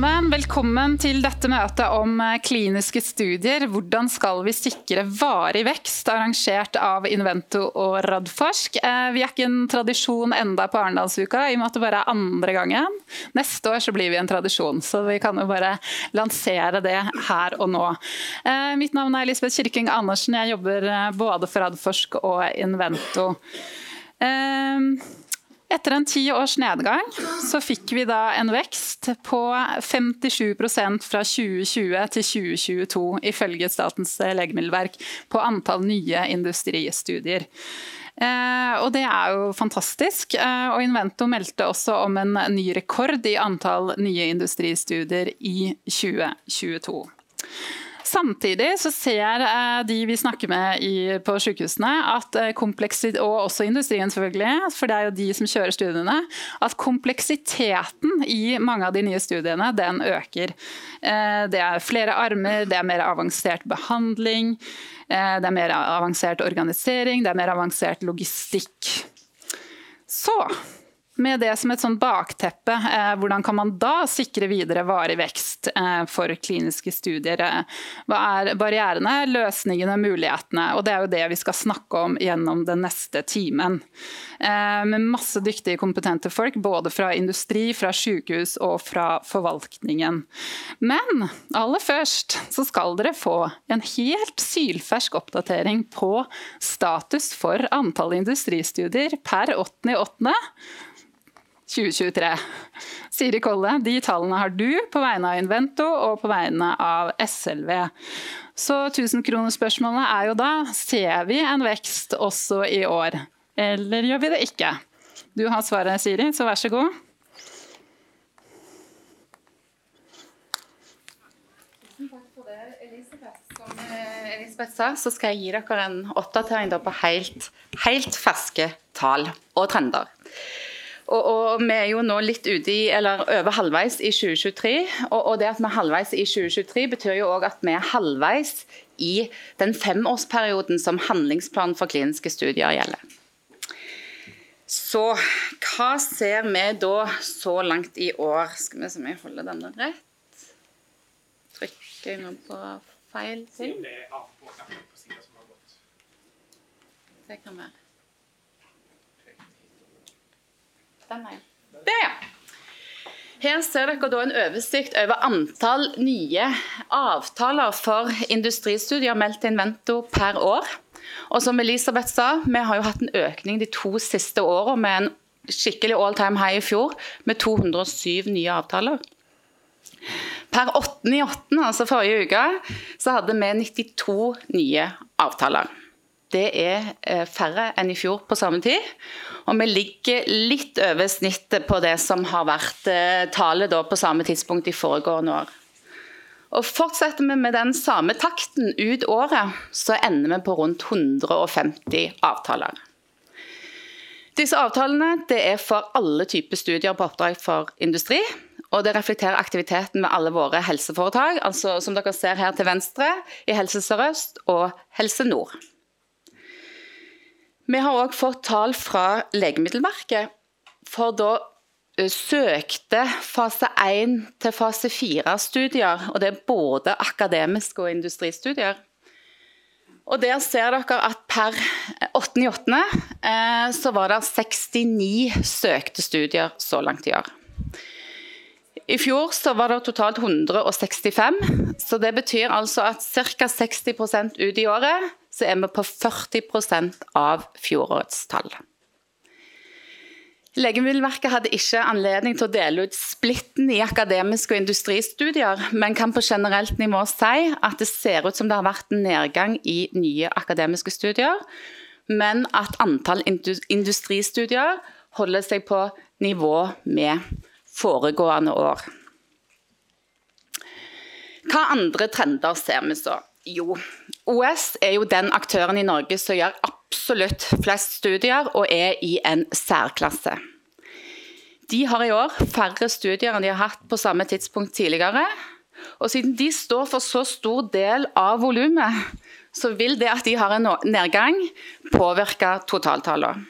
sammen. Velkommen til dette møtet om eh, kliniske studier. Hvordan skal vi sikre varig vekst, arrangert av Invento og Radforsk. Eh, vi er ikke en tradisjon enda på Arendalsuka, i og med at det bare er andre gangen. Neste år så blir vi en tradisjon, så vi kan jo bare lansere det her og nå. Eh, mitt navn er Elisabeth Kirking Andersen. Jeg jobber både for Radforsk og Invento. Etter en ti års nedgang så fikk vi da en vekst på 57% fra 2020 til 2022, ifølge Statens legemiddelverk, på antall nye industristudier. Eh, og det er jo fantastisk. Eh, og Invento meldte også om en ny rekord i antall nye industristudier i 2022. Samtidig så ser eh, de vi snakker med i, på sykehusene, at eh, og også industrien selvfølgelig, for det er jo de som kjører studiene, at kompleksiteten i mange av de nye studiene den øker. Eh, det er flere armer, det er mer avansert behandling, det er mer avansert organisering, det er mer avansert logistikk. Så med det som et sånn bakteppe, eh, hvordan kan man da sikre videre varig vekst eh, for kliniske studier? Hva er barrierene, løsningene, mulighetene? Og Det er jo det vi skal snakke om gjennom den neste timen. Eh, med masse dyktige, kompetente folk, både fra industri, fra sykehus og fra forvaltningen. Men aller først så skal dere få en helt sylfersk oppdatering på status for antall industristudier per 8.8. 2023. Siri Kolle, de tallene har du på vegne av Invento og på vegne av SLV. Så 1000-kronerspørsmålet er jo da ser vi en vekst også i år, eller gjør vi det ikke? Du har svaret, Siri, så vær så god. Elisabeth sa, så skal jeg gi dere en oppdatering på helt, helt ferske tall og trender. Og, og, Vi er jo nå litt ute i, eller over halvveis i 2023. Og, og det at vi er halvveis i 2023 betyr jo òg at vi er halvveis i den femårsperioden som handlingsplanen for kliniske studier gjelder. Så hva ser vi da så langt i år? Skal vi se om jeg holder denne rett. Trykker jeg nå på feil ting? Det kan være. Den veien. Der, ja. Her ser dere en oversikt over antall nye avtaler for industristudier meldt til Invento per år. Og som Elisabeth sa, vi har jo hatt en økning de to siste årene med en skikkelig all time high i fjor, med 207 nye avtaler. Per 8.8., altså forrige uke, så hadde vi 92 nye avtaler. Det er eh, færre enn i fjor på samme tid. Og vi ligger litt over snittet på det som har vært tale tallet på samme tidspunkt i foregående år. Og Fortsetter vi med den samme takten ut året, så ender vi på rundt 150 avtaler. Disse avtalene er for alle typer studier på oppdrag for industri. Og det reflekterer aktiviteten med alle våre helseforetak, altså som dere ser her til venstre, i Helse Sør-Øst og Helse Nord. Vi har òg fått tall fra Legemiddelverket. For da eh, søkte fase 1 til fase 4-studier, og det er både akademiske og industristudier. Og Der ser dere at per 8.8. Eh, så var det 69 søkte studier så langt i år. I fjor så var det totalt 165, så det betyr altså at ca. 60% ut i året så er vi på 40% av fjorårets tall. Legemiddelverket hadde ikke anledning til å dele ut splitten i akademiske og industristudier, men kan på generelt nivå si at det ser ut som det har vært en nedgang i nye akademiske studier, men at antall industristudier holder seg på nivå med foregående år. Hva andre trender ser vi så? Jo, OS er jo den aktøren i Norge som gjør absolutt flest studier og er i en særklasse. De har i år færre studier enn de har hatt på samme tidspunkt tidligere. Og siden de står for så stor del av volumet, så vil det at de har en nedgang, påvirke totaltallene.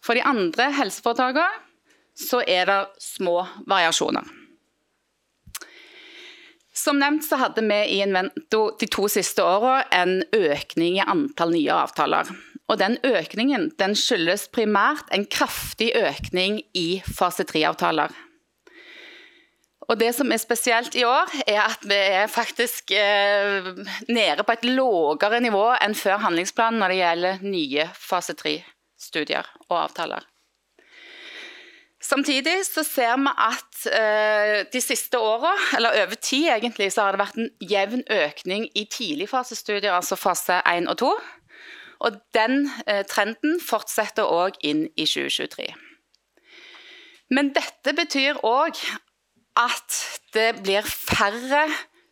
For de andre helseforetakene så er det små variasjoner. Som nevnt så hadde vi i Invento de to siste åra en økning i antall nye avtaler. Og den økningen den skyldes primært en kraftig økning i fase 3-avtaler. Og Det som er spesielt i år, er at vi er faktisk eh, nede på et lavere nivå enn før handlingsplanen når det gjelder nye fase 3-studier og avtaler. Samtidig så ser vi at eh, de siste åra, eller over tid egentlig, så har det vært en jevn økning i tidligfasestudier, altså fase 1 og 2. Og den eh, trenden fortsetter òg inn i 2023. Men dette betyr òg at det blir færre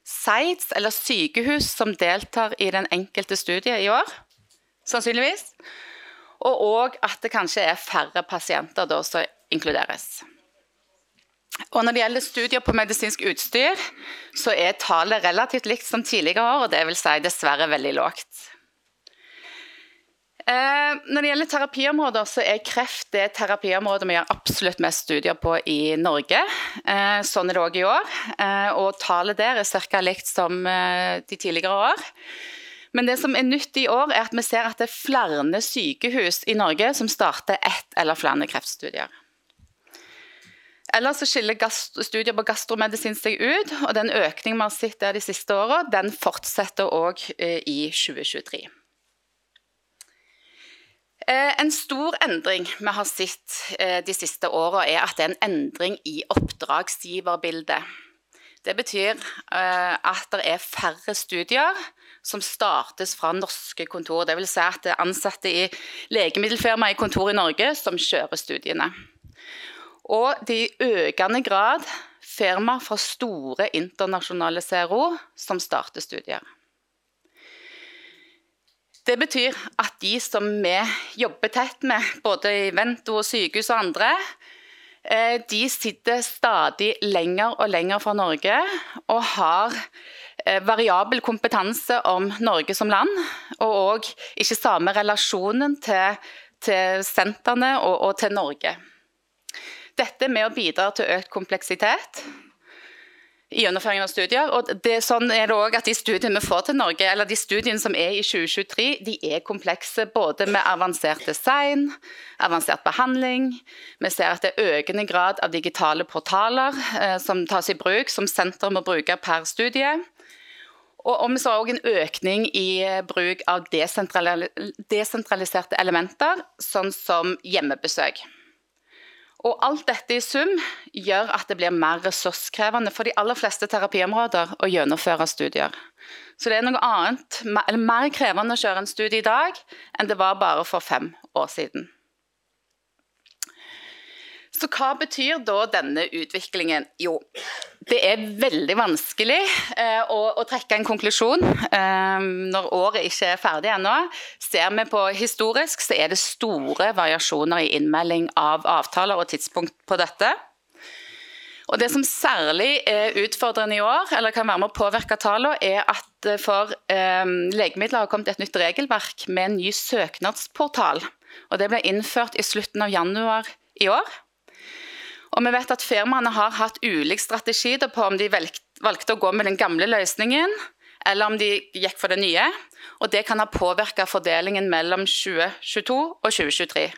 sites eller sykehus som deltar i den enkelte studiet i år, sannsynligvis. Og òg at det kanskje er færre pasienter da som inkluderes. Og Når det gjelder studier på medisinsk utstyr, så er tallet relativt likt som tidligere år, og det vil si dessverre veldig lågt. Eh, når det gjelder terapiområder, så er kreft det terapiområdet vi gjør absolutt mest studier på i Norge. Eh, sånn er det òg i år. Eh, og tallet der er ca. likt som de tidligere år. Men det som er nytt i år, er at vi ser at det er flere sykehus i Norge som starter ett eller flere kreftstudier. Ellers så skiller studier på gastromedisin seg ut, og den økningen vi har sett der de siste åra, den fortsetter òg i 2023. Eh, en stor endring vi har sett eh, de siste åra, er at det er en endring i oppdragsgiverbildet. Det betyr eh, at det er færre studier som startes fra norske kontor. Dvs. Si at det er ansatte i legemiddelfirma i kontor i Norge som kjører studiene. Og det i økende grad firma fra store internasjonale CRO som starter studier. Det betyr at de som vi jobber tett med, både i Vento og sykehus og andre, eh, de sitter stadig lenger og lenger fra Norge og har eh, variabel kompetanse om Norge som land, og òg ikke samme relasjonen til, til sentrene og, og til Norge. Dette med å bidra til økt kompleksitet i gjennomføringen av studier. Og det, sånn er det også at De studiene vi får til Norge, eller de studiene som er i 2023, de er komplekse både med avansert design, avansert behandling. Vi ser at det er økende grad av digitale portaler eh, som tas i bruk, som senter må bruke per studie. Og, vi ser òg en økning i eh, bruk av desentraliserte elementer, sånn som hjemmebesøk. Og alt dette i sum gjør at det blir mer ressurskrevende for de aller fleste terapiområder å gjennomføre studier. Så det er noe annet, eller mer krevende å kjøre en studie i dag enn det var bare for fem år siden. Så hva betyr da denne utviklingen? Jo, det er veldig vanskelig eh, å, å, trekke en konklusjon eh, når året ikke er ferdig ennå. Ser vi på historisk, så er det store variasjoner i innmelding av avtaler og tidspunkt på dette. Og Det som særlig er utfordrende i år, eller kan være med å påvirke tallene, er at for eh, legemidler har kommet et nytt regelverk med en ny søknadsportal. Og Det ble innført i slutten av januar i år. Og vi vet at firmaene har hatt ulik strategi på om de valgte å gå med den gamle løsningen, eller om de gikk for det nye. Og det kan ha påvirka fordelingen mellom 2022 og 2023.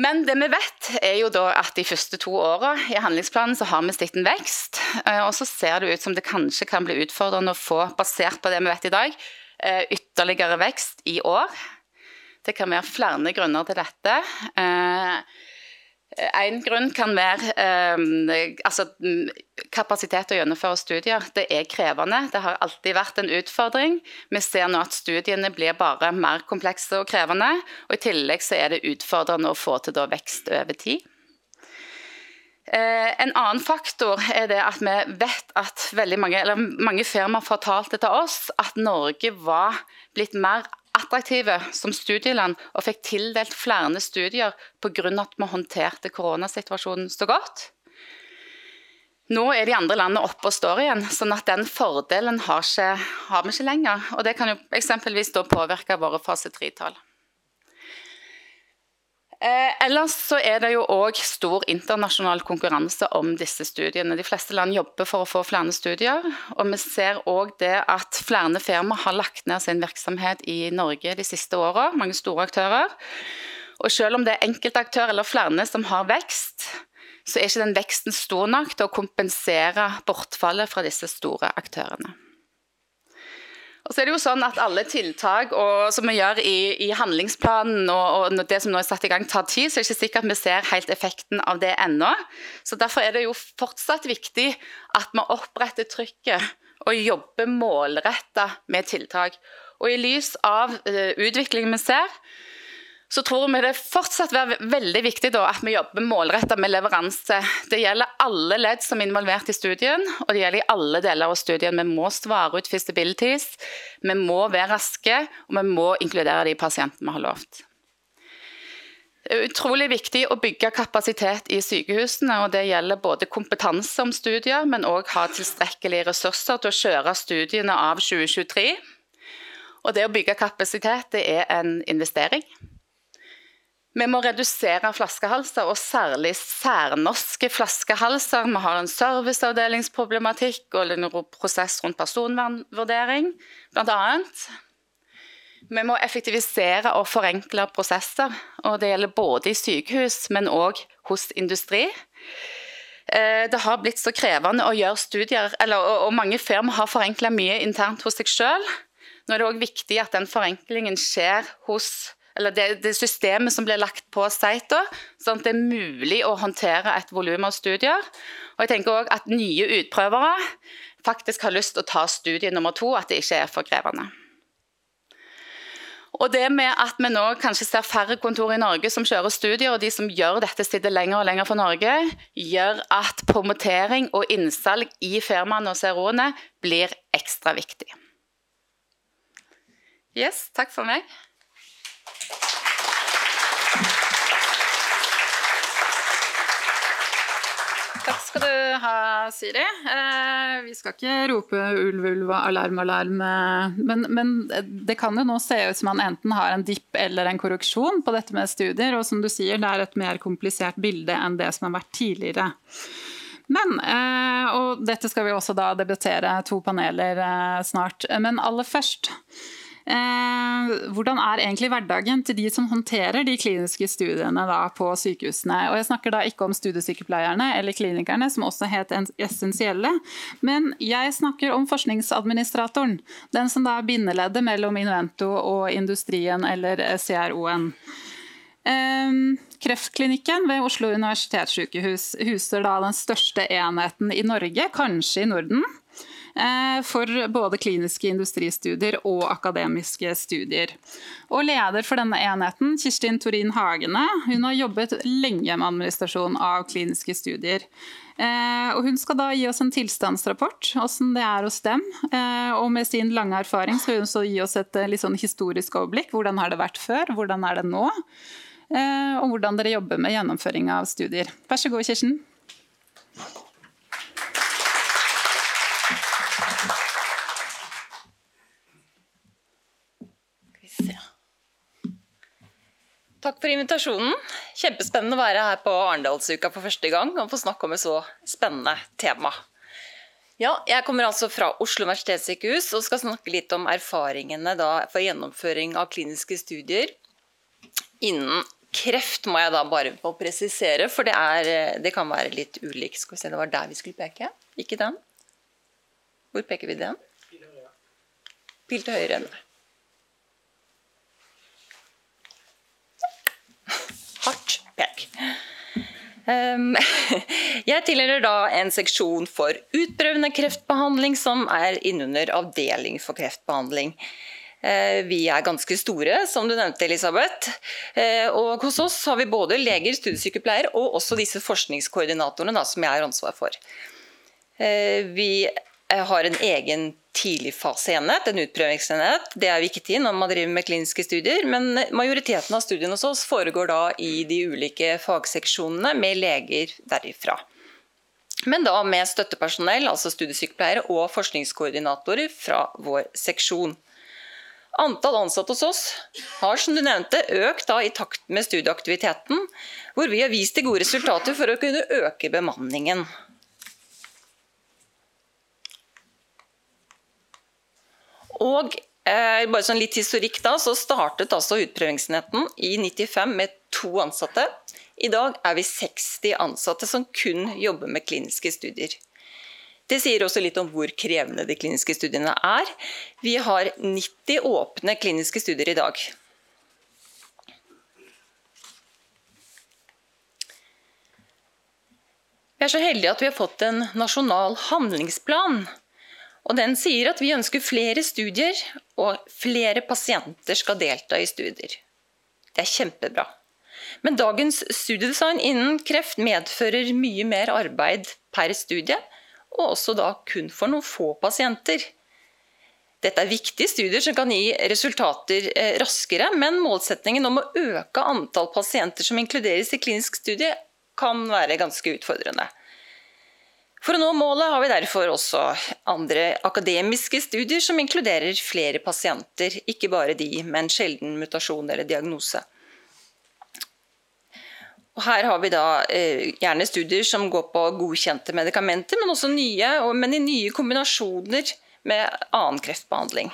Men det vi vet, er jo da at de første to åra i handlingsplanen så har vi sett en vekst. Eh, og så ser det ut som det kanskje kan bli utfordrende å få, basert på det vi vet i dag, eh, ytterligere vekst i år. Det kan være flere grunner til dette. Eh, en grunn kan være eh, altså, kapasitet til å gjennomføre studier. Det er krevende. Det har alltid vært en utfordring. Vi ser nå at studiene blir bare mer komplekse og krevende. Og I tillegg så er det utfordrende å få til da, vekst over tid. Eh, en annen faktor er det at vi vet at mange, mange firmaer fortalte til oss at Norge var blitt mer attraktive som studieland og fikk tildelt flere studier pga. at vi håndterte koronasituasjonen så godt. Nå er de andre landene oppe og står igjen, sånn at den fordelen har, ikke, har vi ikke lenger. Og Det kan jo eksempelvis påvirke våre fase 3-tall. Eh, ellers så er det jo òg stor internasjonal konkurranse om disse studiene. De fleste land jobber for å få flere studier, og vi ser òg det at flere firmaer har lagt ned sin virksomhet i Norge de siste åra, mange store aktører. Og selv om det er enkeltaktør eller flere som har vekst, så er ikke den veksten stor nok til å kompensere bortfallet fra disse store aktørene. Og så er det jo sånn at Alle tiltak og, som vi gjør i, i handlingsplanen og, og, det som nå er satt i gang, tar tid, så er det ikke sikkert vi ser helt effekten av det ennå. Så Derfor er det jo fortsatt viktig at vi oppretter trykket og jobber målretta med tiltak. Og I lys av uh, utviklingen vi ser, så tror vi det fortsatt være veldig viktig da, at vi jobber målretta med leveranse. Det gjelder alle ledd som er involvert i studien, og det gjelder i alle deler av studien. Vi må svare ut feasibilities, vi må være raske, og vi må inkludere de pasientene vi har lovt. Det er utrolig viktig å bygge kapasitet i sykehusene. og Det gjelder både kompetanse om studier, men òg ha tilstrekkelige ressurser til å kjøre studiene av 2023. Og Det å bygge kapasitet det er en investering. Vi må redusere flaskehalser, og særlig særnorske flaskehalser. Vi har en serviceavdelingsproblematikk og en prosess rundt personvernvurdering, bl.a. Vi må effektivisere og forenkle prosesser. og Det gjelder både i sykehus, men òg hos industri. Eh, det har blitt så krevende å gjøre studier, eller, og mange firma har forenkla mye internt hos seg sjøl. Nå er det òg viktig at den forenklingen skjer hos eller det, det, systemet som blir lagt på Seita, sånn at det er mulig å håndtere et volum av studier. Og jeg tenker også at nye utprøvere faktisk har lyst til å ta studie nummer to, at det ikke er for krevende. Og det med at vi nå kanskje ser færre kontor i Norge som kjører studier, og de som gjør dette sitter lenger og lenger fra Norge, gjør at promotering og innsalg i firmaene og CRO-ene blir ekstra viktig. Yes, takk for meg. Takk skal du ha, Siri. Eh, vi skal ikke rope ulv, ulv alarm, alarm. Eh, men, men, det kan jo nå se ut som man enten har en dipp eller en korreksjon på dette med studier. Og som du sier, det er et mer komplisert bilde enn det som har vært tidligere. Men, eh, og dette skal vi også da debattere to paneler eh, snart. Men aller først. Eh, hvordan er egentlig hverdagen til de som håndterer de kliniske studiene på sykehusene? Og jeg snakker da ikke om studiesykepleierne eller klinikerne, som også het essensielle, men jeg snakker om forskningsadministratoren. Den som da er bindeleddet mellom Invento og industrien eller CRO-en. Eh, kreftklinikken ved Oslo universitetssykehus huser da den største enheten i Norge, kanskje i Norden. Eh, for både kliniske industristudier og akademiske studier. Og leder for denne enheten, Kirstin Torin Hagene, hun har jobbet lenge med administrasjon av kliniske studier. Eh, og hun skal da gi oss en tilstandsrapport, hvordan det er hos dem. Eh, og med sin lange erfaring skal hun så gi oss et litt sånn historisk overblikk. Hvordan har det vært før, hvordan er det nå? Og hvordan dere jobber med gjennomføring av studier. Vær så god, Kirsten. Takk for invitasjonen. Kjempespennende å være her på Arendalsuka for første gang og få snakke om et så spennende tema. Ja, jeg kommer altså fra Oslo universitetssykehus og skal snakke litt om erfaringene for gjennomføring av kliniske studier innen kreft, må jeg da bare få presisere, for det, er, det kan være litt ulik. Skal vi se, det var der vi skulle peke, ikke den. Hvor peker vi den? Pil til høyre. Pil hardt pek. Um, jeg tilhører da en seksjon for utprøvende kreftbehandling, som er innunder avdeling for kreftbehandling. Eh, vi er ganske store, som du nevnte, Elisabeth. Eh, og hos oss har vi både leger, studiesykepleiere og også disse forskningskoordinatorene da, som jeg har ansvar for. Eh, vi har en egen tidligfaseenhet, en utprøvingsenhet. Det er viktig når man driver med kliniske studier, men majoriteten av studiene hos oss foregår da i de ulike fagseksjonene med leger derifra. Men da med støttepersonell, altså studiesykepleiere og forskningskoordinatorer fra vår seksjon. Antall ansatte hos oss har som du nevnte, økt da, i takt med studieaktiviteten, hvor vi har vist til gode resultater for å kunne øke bemanningen. Og eh, bare sånn litt historikk da, så startet altså utprøvingsenheten i 95 med to ansatte. I dag er vi 60 ansatte som kun jobber med kliniske studier. Det sier også litt om hvor krevende de kliniske studiene er. Vi har 90 åpne kliniske studier i dag. Vi er så heldige at vi har fått en nasjonal handlingsplan. Og Den sier at vi ønsker flere studier, og flere pasienter skal delta i studier. Det er kjempebra. Men dagens studiedesign innen kreft medfører mye mer arbeid per studie, og også da kun for noen få pasienter. Dette er viktige studier som kan gi resultater eh, raskere, men målsetningen om å øke antall pasienter som inkluderes i klinisk studie, kan være ganske utfordrende. For å nå målet har vi derfor også andre akademiske studier som inkluderer flere pasienter, ikke bare de med en sjelden mutasjon eller diagnose. Og her har vi da eh, gjerne studier som går på godkjente medikamenter, men også nye, og, men i nye kombinasjoner med annen kreftbehandling.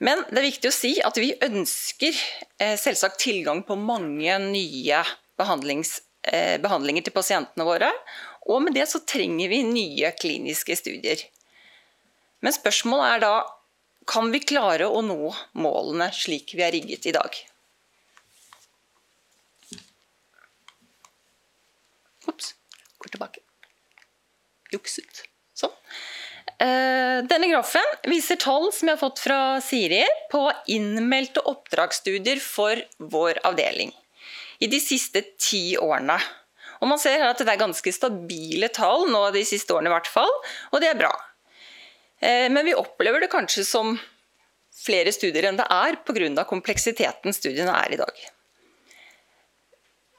Men det er viktig å si at vi ønsker eh, selvsagt tilgang på mange nye eh, behandlinger til pasientene våre. Og med det så trenger vi nye kliniske studier. Men spørsmålet er da kan vi klare å nå målene slik vi er rigget i dag? Ops, går tilbake. Jukset. Sånn. Eh, denne grafen viser tall som jeg har fått fra Siri på innmeldte oppdragsstudier for vår avdeling i de siste ti årene. Og Man ser her at det er ganske stabile tall nå de siste årene, i hvert fall, og det er bra. Eh, men vi opplever det kanskje som flere studier enn det er pga. kompleksiteten studiene er i dag.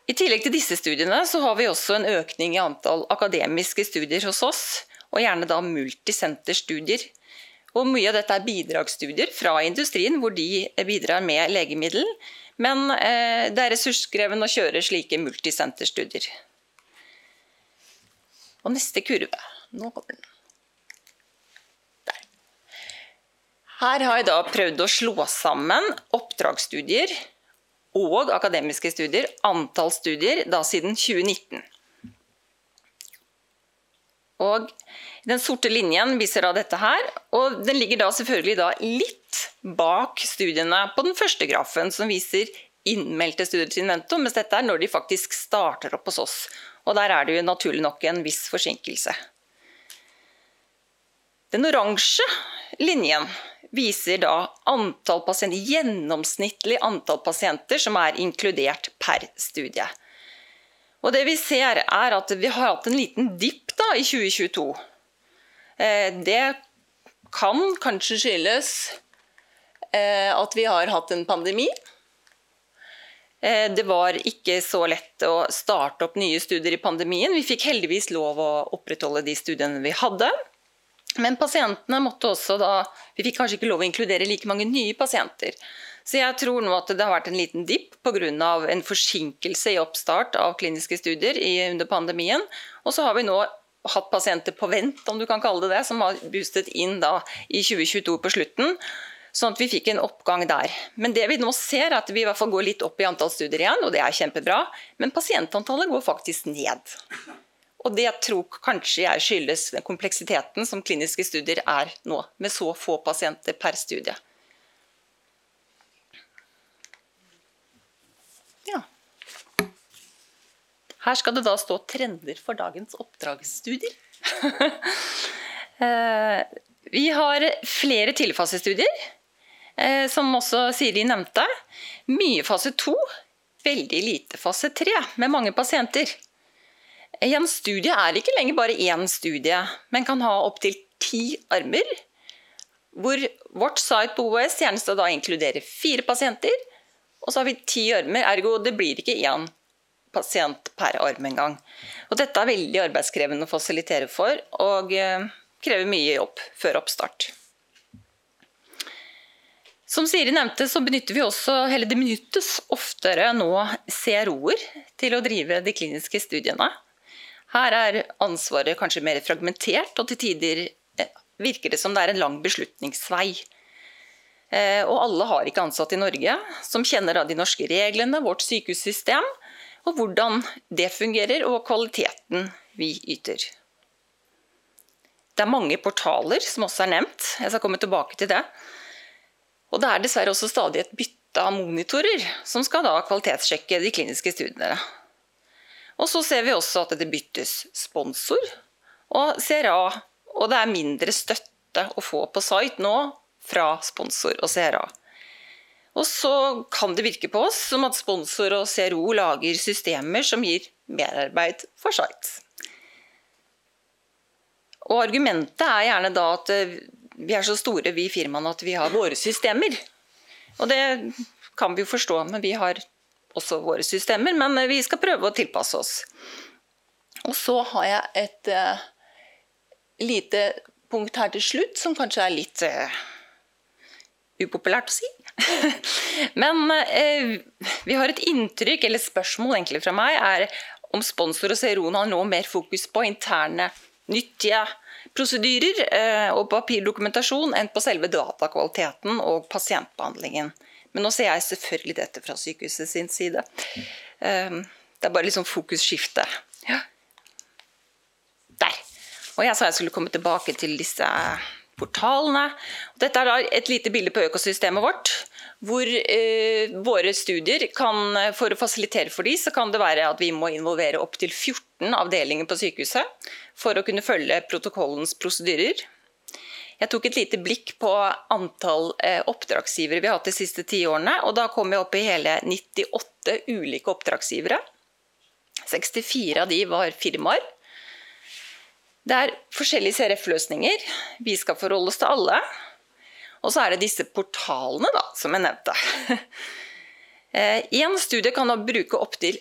I tillegg til disse studiene så har vi også en økning i antall akademiske studier hos oss, og gjerne da multisenterstudier. Og mye av dette er bidragsstudier fra industrien, hvor de bidrar med legemiddel. Men eh, det er ressurskrevende å kjøre slike multisenterstudier. Og neste kurve. Nå kommer den. Her har jeg da prøvd å slå sammen oppdragsstudier og akademiske studier, antall studier, da siden 2019. Og Den sorte linjen viser da dette her, og den ligger da selvfølgelig da litt bak studiene på den første grafen, som viser innmeldte studier til Invento, mens dette er når de faktisk starter opp hos oss. Og der er det jo naturlig nok en viss forsinkelse. Den oransje linjen viser da antall pasienter, gjennomsnittlig antall pasienter som er inkludert per studie. Og det Vi ser er at vi har hatt en liten dipp i 2022. Eh, det kan kanskje skyldes eh, at vi har hatt en pandemi. Eh, det var ikke så lett å starte opp nye studier i pandemien. Vi fikk heldigvis lov å opprettholde de studiene vi hadde. Men pasientene måtte også da Vi fikk kanskje ikke lov å inkludere like mange nye pasienter. Så jeg tror nå at det har vært en liten dipp pga. en forsinkelse i oppstart av kliniske studier under pandemien. Og så har vi nå hatt pasienter på vent, om du kan kalle det det, som har boostet inn da i 2022 på slutten. Sånn at vi fikk en oppgang der. Men det vi nå ser er at vi i hvert fall går litt opp i antall studier igjen, og det er kjempebra. Men pasientantallet går faktisk ned. Og det tror kanskje jeg skyldes den kompleksiteten som kliniske studier er nå, med så få pasienter per studie. Her skal det da stå trender for dagens oppdragsstudier. Eh, vi har flere tidligfasestudier, eh, som også Siri nevnte. Mye fase to, veldig lite fase tre, med mange pasienter. I En studie er ikke lenger bare én studie, men kan ha opptil ti armer. Hvor vårt site på OS gjerne skal da inkludere fire pasienter. Og så har vi ti armer, ergo det blir ikke én pasient per arm en gang. Og dette er veldig arbeidskrevende å fasilitere for. Og eh, krever mye jobb før oppstart. Som Siri nevnte, så benytter vi også, eller det benyttes oftere nå CRO-er til å drive de kliniske studiene. Her er ansvaret kanskje mer fragmentert, og til tider eh, virker det som det er en lang beslutningsvei. Eh, og alle har ikke ansatte i Norge som kjenner av de norske reglene, vårt sykehussystem, og hvordan det fungerer, og kvaliteten vi yter. Det er mange portaler som også er nevnt. Jeg skal komme tilbake til det. Og det er dessverre også stadig et bytte av monitorer som skal da kvalitetssjekke de kliniske studiene. Og så ser vi også at det byttes sponsor og CRA, og det er mindre støtte å få på site nå fra sponsor og CRA. Og så kan det virke på oss som at sponsor og CRO lager systemer som gir merarbeid for sites. Og argumentet er gjerne da at vi er så store, vi firmaene, at vi har våre systemer. Og det kan vi jo forstå, men vi har også våre systemer. Men vi skal prøve å tilpasse oss. Og så har jeg et uh, lite punkt her til slutt, som kanskje er litt uh, upopulært å si. men eh, vi har et inntrykk, eller spørsmål egentlig fra meg, er om sponsor og CRO har nå mer fokus på interne, nyttige prosedyrer eh, og papirdokumentasjon enn på selve datakvaliteten og pasientbehandlingen. Men nå ser jeg selvfølgelig dette fra sykehuset sin side. Ehm, det er bare liksom fokusskifte. Ja. Der. Og jeg sa jeg skulle komme tilbake til disse portalene. Dette er et lite bilde på økosystemet vårt. Hvor eh, våre studier kan, For å fasilitere for de, så kan det være at vi må involvere opptil 14 avdelinger på sykehuset for å kunne følge protokollens prosedyrer. Jeg tok et lite blikk på antall eh, oppdragsgivere vi har hatt de siste ti årene. og Da kom jeg opp i hele 98 ulike oppdragsgivere. 64 av de var firmaer. Det er forskjellige CRF-løsninger. Vi skal forholde oss til alle. Og så er det disse portalene, da, som jeg nevnte. Én eh, studie kan da bruke opptil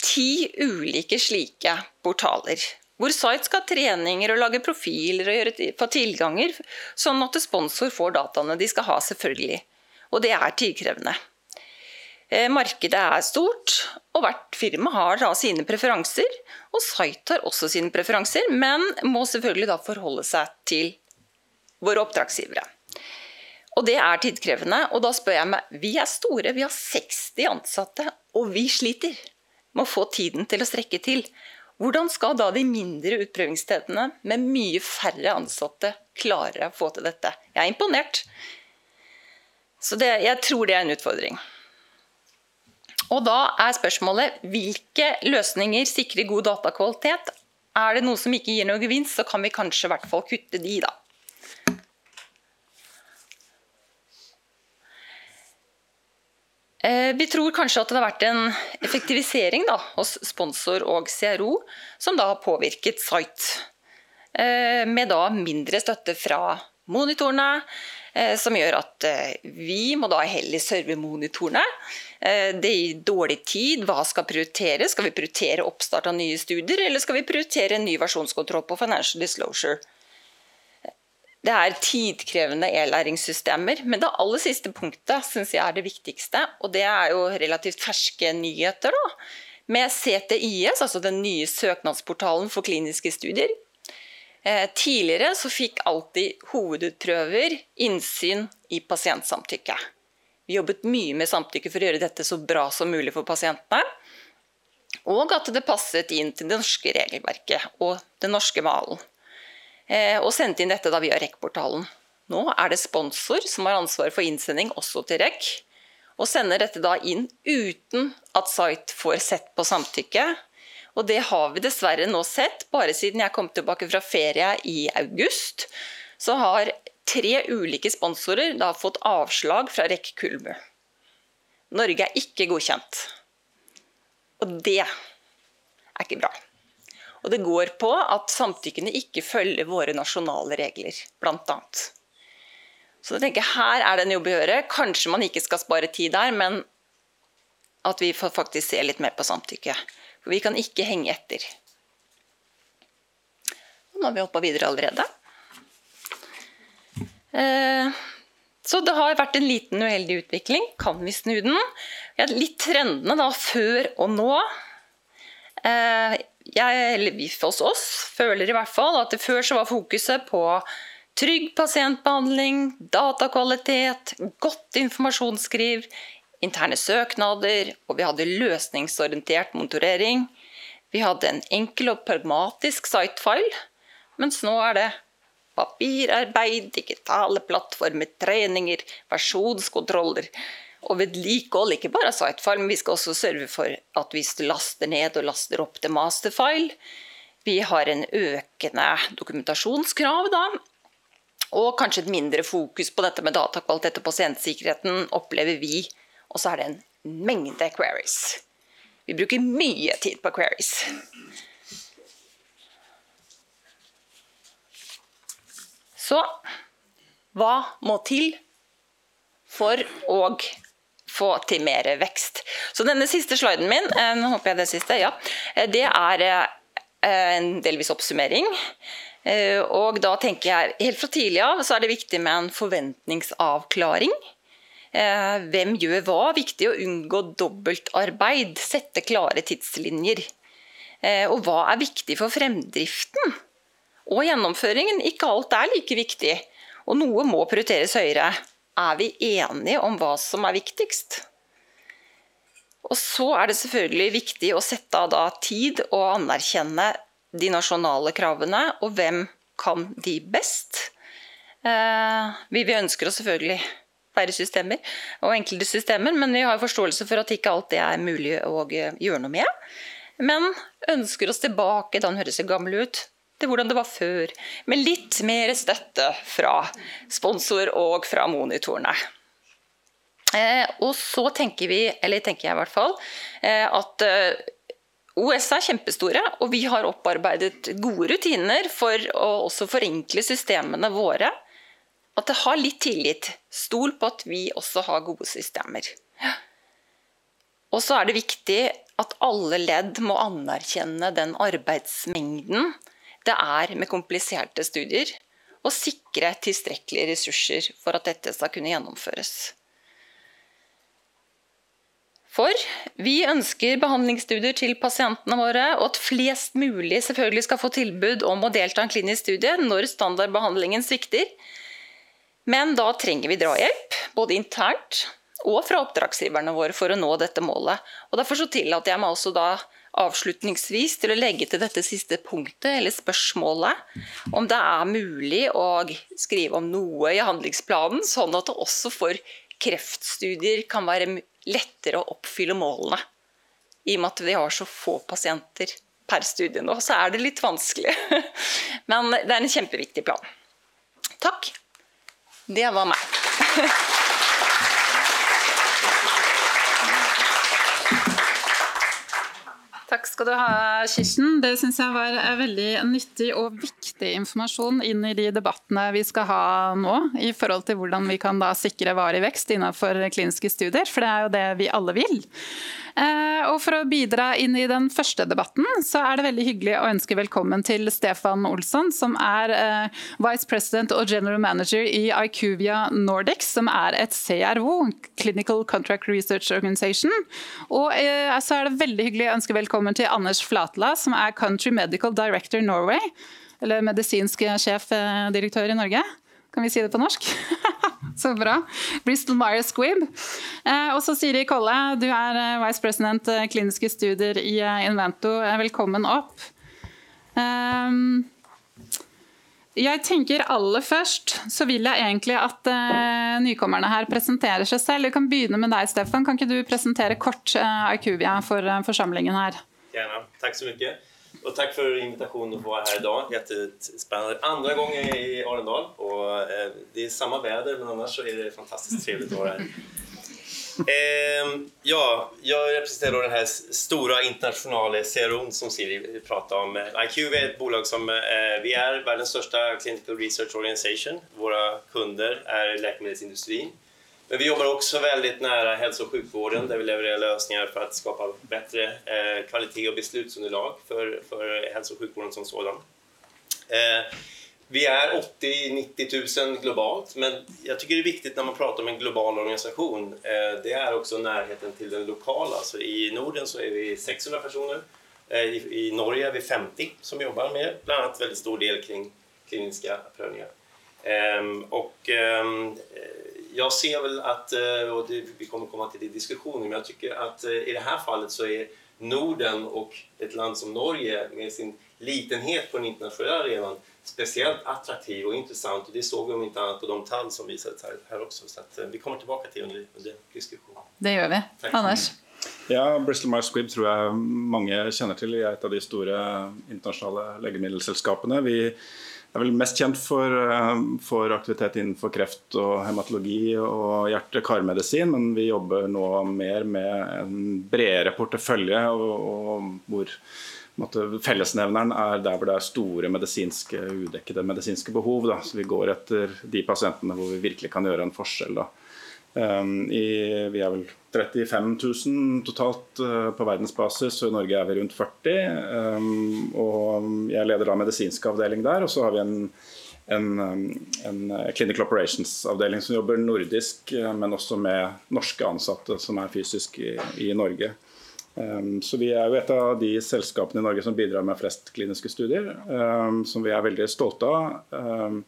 ti ulike slike portaler. Hvor site skal ha treninger og lage profiler og gjøre, få tilganger, sånn at sponsor får dataene de skal ha, selvfølgelig. Og det er tidkrevende. Eh, markedet er stort, og hvert firma har da sine preferanser. Og site har også sine preferanser, men må selvfølgelig da forholde seg til våre oppdragsgivere. Og det er tidkrevende. Og da spør jeg meg Vi er store, vi har 60 ansatte, og vi sliter med å få tiden til å strekke til. Hvordan skal da de mindre utprøvingsstedene med mye færre ansatte klare å få til dette? Jeg er imponert. Så det, jeg tror det er en utfordring. Og da er spørsmålet hvilke løsninger sikrer god datakvalitet? Er det noe som ikke gir noe gevinst, så kan vi kanskje i hvert fall kutte de, da. Eh, vi tror kanskje at det har vært en effektivisering da, hos sponsor og CRO som da har påvirket site. Eh, med da mindre støtte fra monitorene, som gjør at vi må da heller serve monitorene. Det gir dårlig tid. Hva skal prioriteres? Skal vi prioritere oppstart av nye studier, eller skal vi prioritere en ny versjonskontroll på financial disclosure? Det er tidkrevende e-læringssystemer. Men det aller siste punktet syns jeg er det viktigste, og det er jo relativt ferske nyheter. da. Med CTIS, altså den nye søknadsportalen for kliniske studier. Eh, tidligere så fikk alltid hovedutprøver innsyn i pasientsamtykke. Vi jobbet mye med samtykke for å gjøre dette så bra som mulig for pasientene. Og at det passet inn til det norske regelverket og den norske malen. Eh, og sendte inn dette da via REC-portalen. Nå er det sponsor som har ansvaret for innsending også til REC, og sender dette da inn uten at site får sett på samtykke. Og det har vi dessverre nå sett. Bare siden jeg kom tilbake fra ferie i august, så har tre ulike sponsorer da fått avslag fra Rekke Kulmu. Norge er ikke godkjent. Og det er ikke bra. Og det går på at samtykkene ikke følger våre nasjonale regler, bl.a. Så jeg tenker her er det en jobb å gjøre. Kanskje man ikke skal spare tid der, men at vi får faktisk se litt mer på samtykke. For vi kan ikke henge etter. Nå har vi hoppa videre allerede. Eh, så det har vært en liten uheldig utvikling. Kan vi snu den? Litt trendene da, før og nå. Eh, jeg, hos oss føler i hvert fall at det før så var fokuset på trygg pasientbehandling, datakvalitet, godt informasjonsskriv, interne søknader, og vi hadde løsningsorientert monitorering. Vi hadde en enkel og pragmatisk sitefile, mens nå er det papirarbeid, digitale plattformer, treninger, versjonskontroller og vedlikehold. Ikke bare sitefile, men vi skal også sørge for at du laster ned og laster opp til masterfile. Vi har en økende dokumentasjonskrav, da. Og kanskje et mindre fokus på dette med datakvalitet og pasientsikkerheten, opplever vi. Og så er det en mengde queries. Vi bruker mye tid på queries. Så hva må til for å få til mer vekst? Så denne siste sliden min, eh, nå håper jeg det siste, ja, eh, det er eh, en delvis oppsummering. Og da tenker jeg helt fra tidlig av så er det viktig med en forventningsavklaring. Hvem gjør hva? Viktig å unngå dobbeltarbeid. Sette klare tidslinjer. Og hva er viktig for fremdriften? og gjennomføringen. Ikke alt er like viktig, og noe må prioriteres høyere. Er vi enige om hva som er viktigst? Og så er det selvfølgelig viktig å sette av tid og anerkjenne de nasjonale kravene, og hvem kan de best? Eh, vi ønsker oss selvfølgelig flere systemer og enkelte systemer, men vi har forståelse for at ikke alt det er mulig å gjøre noe med. Men ønsker oss tilbake, da den høres gammel ut, til hvordan det var før, med litt mer støtte fra sponsor og fra monitorene. Eh, og så tenker vi, eller tenker jeg i hvert fall, eh, at eh, OS er kjempestore, og vi har opparbeidet gode rutiner for å også forenkle systemene våre. At det har litt tillit. Stol på at vi også har gode systemer. Og så er det viktig at alle ledd må anerkjenne den arbeidsmengden det er med kompliserte studier, og sikre tilstrekkelige ressurser for at dette skal kunne gjennomføres. For vi ønsker behandlingsstudier til pasientene våre, og at flest mulig selvfølgelig skal få tilbud om å delta i en klinisk studie når standardbehandlingen svikter. Men da trenger vi drahjelp, både internt og fra oppdragsgiverne våre for å nå dette målet. Og Derfor så tillater jeg meg også da avslutningsvis til å legge til dette siste punktet, eller spørsmålet, om det er mulig å skrive om noe i handlingsplanen, sånn at det også for kreftstudier kan være lettere å oppfylle målene. I og med at vi har så få pasienter per studie nå, så er det litt vanskelig. Men det er en kjempeviktig plan. Takk. Det var meg. Takk skal du ha, Kirsten. Det syns jeg var veldig nyttig og viktig informasjon inn i de debattene vi skal ha nå, i forhold til hvordan vi kan da sikre varig vekst innenfor kliniske studier, for det er jo det vi alle vil. Eh, og For å bidra inn i den første debatten, så er det veldig hyggelig å ønske velkommen til Stefan Olsson, som er eh, Vice President og General Manager i IQVIA Nordics, som er et CRO, Clinical Contract Research Organization. Og eh, så er det veldig hyggelig å ønske velkommen til Anders Flatla, som er Country Medical Director Norway, eller medisinsk sjefdirektør i Norge. Kan vi si det på norsk? Så bra. Bristol Myers Squibb. Eh, og så Siri Kolle, du er eh, vice president eh, kliniske studier i Invento. Velkommen opp. Ehm, jeg tenker aller først så vil jeg egentlig at nykommerne her presenterer seg selv. Vi kan begynne med deg, Stefan. Kan ikke du presentere kort IQvia for forsamlingen her? Gjerne. Takk så mye. Og takk for invitationen å være her i dag. Jättespännande. Andra gången i Arendal. Og, eh, det er samme väder, men annars så er det fantastisk trevligt å være her. Eh, ja, jeg representerer den här stora internationella CROn som Siri pratade om. IQ er et bolag som eh, vi er verdens største clinical research organization. Våra kunder er läkemedelsindustrien. Men vi jobber også veldig nära helse- og sjukvården der vi levererar løsninger for å skape bedre eh, kvalitet og beslutsunderlag for, for helse- og sjukvården som sådan. Eh, vi er 80-90 000 globalt, men jeg syns det er viktig når man prater om en global organisation. Eh, det er også nærheten til den lokale. Så I Norden så er vi 600 personer. Eh, I, I Norge er vi 50 som jobber med bl.a. veldig stor del kring kliniske prøvinger. Ehm, ehm, jag ser väl att, eh, och det, vi kommer komma till det i diskussionen, men jag tycker att i det här fallet så är Norden och ett land som Norge med sin litenhet på den internationella arenan speciellt attraktiv och intressant och det såg vi om inte annat på de tall som visades här, här också. Så att, eh, vi kommer tillbaka till under, under diskusjonen. Det gjør vi. Tack. Anders? Ja, Bristol Myers Squibb tror jeg mange kjenner til. Vi er et av de store internasjonale legemiddelselskapene. Vi er vel mest kjent for, eh, for aktivitet innenfor kreft og hematologi og hjerte-karmedisin, men vi jobber nå mer med en bredere portefølje og, og hvor måtte, Fellesnevneren er der hvor det er store medisinske, udekkede medisinske behov. Da. Så vi går etter de pasientene hvor vi virkelig kan gjøre en forskjell. Da. Um, i, vi er vel 35 000 totalt uh, på verdensbasis, og i Norge er vi rundt 40. Um, og jeg leder da medisinsk avdeling der, og så har vi en, en, en Clinical Operations-avdeling som jobber nordisk, uh, men også med norske ansatte som er fysisk i, i Norge. Så Vi er jo et av de selskapene i Norge som bidrar med flest kliniske studier, som vi er veldig stolte av.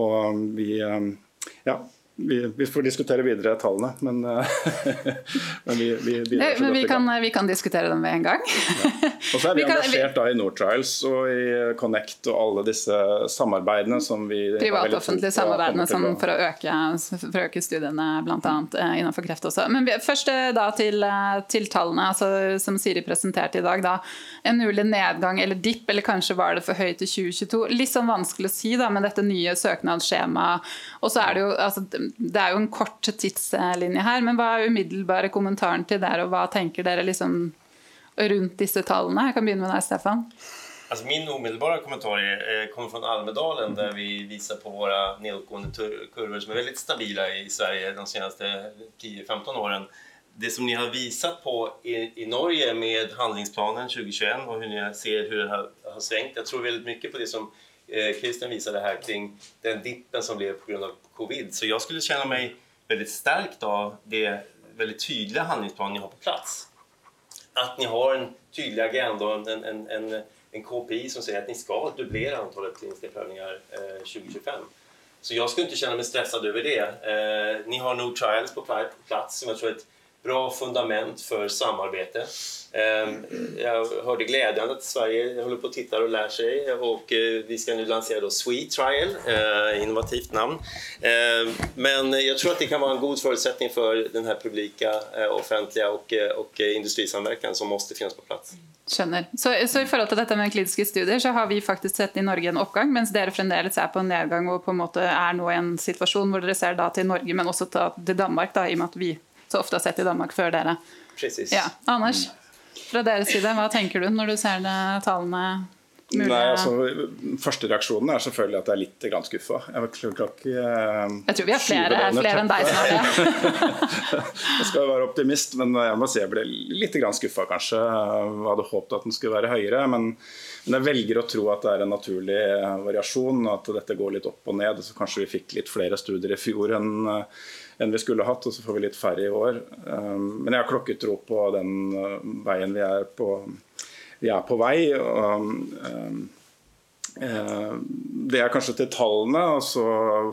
Og vi, ja, vi, vi, får diskutere videre tallene, men, eh, men vi, vi bidrar så men vi kan, vi kan diskutere dem ved en gang. ja. Og så er vi, vi engasjert da i Nortrials og i Connect og alle disse samarbeidene som vi Privat-offentlige samarbeidene som for, å øke, for å øke studiene bl.a. Eh, innenfor kreft også. Men først eh, da til, til tallene altså, som Siri presenterte i dag. Da. En mulig nedgang eller dipp, eller kanskje var det for høyt i 2022. Litt sånn vanskelig å si da, med dette nye søknadsskjemaet. Og så er det jo altså, det er jo en kort tidslinje her, men hva er umiddelbare kommentaren til der, og hva tenker dere liksom rundt disse tallene? Jeg kan begynne med deg, Stefan. Altså min umiddelbare kommentar är, kommer fra Almedalen der vi viser på våre nedadgående kurver, som er veldig stabile i Sverige de seneste 10-15 årene. Det som ni har vist på i, i, Norge med handlingsplanen 2021 og hvordan dere ser hvordan det har, har svingt Jeg tror veldig mye på det som eh, Christian visade här kring den dippen som blev på grund av covid. Så jag skulle känna mig väldigt stärkt av det väldigt tydliga handlingsplan ni har på plats. Att ni har en tydlig agenda en, en, en, en KPI som säger att ni ska dubblera antalet kliniska prövningar eh, 2025. Så jag skulle inte känna mig stressad över det. Eh, ni har No Trials på plats som jag tror är bra fundament för samarbete. Jeg jag hörde glädjande att Sverige håller på att titta och lär sig och eh, vi ska nu lansera då Sweet Trial, eh, innovativt namn. Ehm, men jag tror att det kan vara en god förutsättning för den här publika, eh, offentliga och, och industrisamverkan som måste finnas på plats. Skjønner. Så, så, i forhold til dette med kliniske studier, så har vi faktisk sett i Norge en oppgang, mens dere fremdeles er på en nedgang og på en måte er nå i en situasjon hvor dere ser da til Norge, men også til Danmark, da, i og med at vi så ofte har sett i Danmark før dere. Precis. Ja. Anders? Fra deres side, hva tenker du når du ser det, tallene Nei, altså, Første reaksjonen er selvfølgelig at jeg er litt grann skuffa. Jeg, uh, jeg tror vi har flere, flere enn deg er det. jeg skal være optimist, men jeg må si jeg ble litt skuffa, kanskje. Jeg hadde håpet at den skulle være høyere. Men, men, jeg velger å tro at det er en naturlig variasjon variasjon, at dette går litt opp og ned. Så kanskje vi fikk litt flere studier i fjor enn enn vi skulle hatt, og så får vi litt færre i år. Um, men jeg har klokketro på den uh, veien vi er på, vi er på vei. Og, um, Eh, det er kanskje til tallene, og så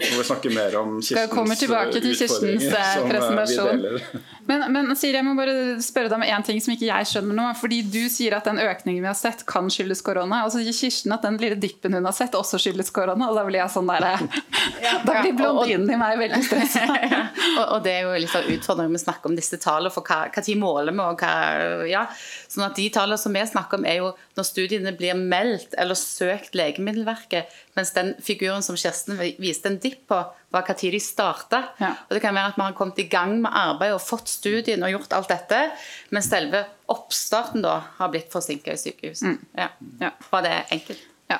får vi snakke mer om Kirstens til Kirstens eh, eh, presentasjon. Men, men Siri, jeg må bare spørre deg om en ting som ikke jeg skjønner nå. fordi Du sier at den økningen vi har sett kan skyldes korona. Og så sier Kirsten at den lille dippen hun har sett også skyldes korona. Og da blir jeg sånn der, Da blir blondinen i meg veldig stressa. ja. og, og, det er jo litt av utfordringen med å snakke om disse tallene. For hva, hva tid måler vi? og hva, ja. Sånn at De tallene som vi snakker om, er jo når studiene blir meldt eller søkt lege Legemiddelverket, mens den figuren som Kjersten viste en dipp på, var når de starta. Ja. Og det kan være at vi har kommet i gang med arbeidet og fått studien og gjort alt dette, men selve oppstarten da har blitt forsinka i sykehus. Mm. Ja. Ja. Var det enkelt? Ja.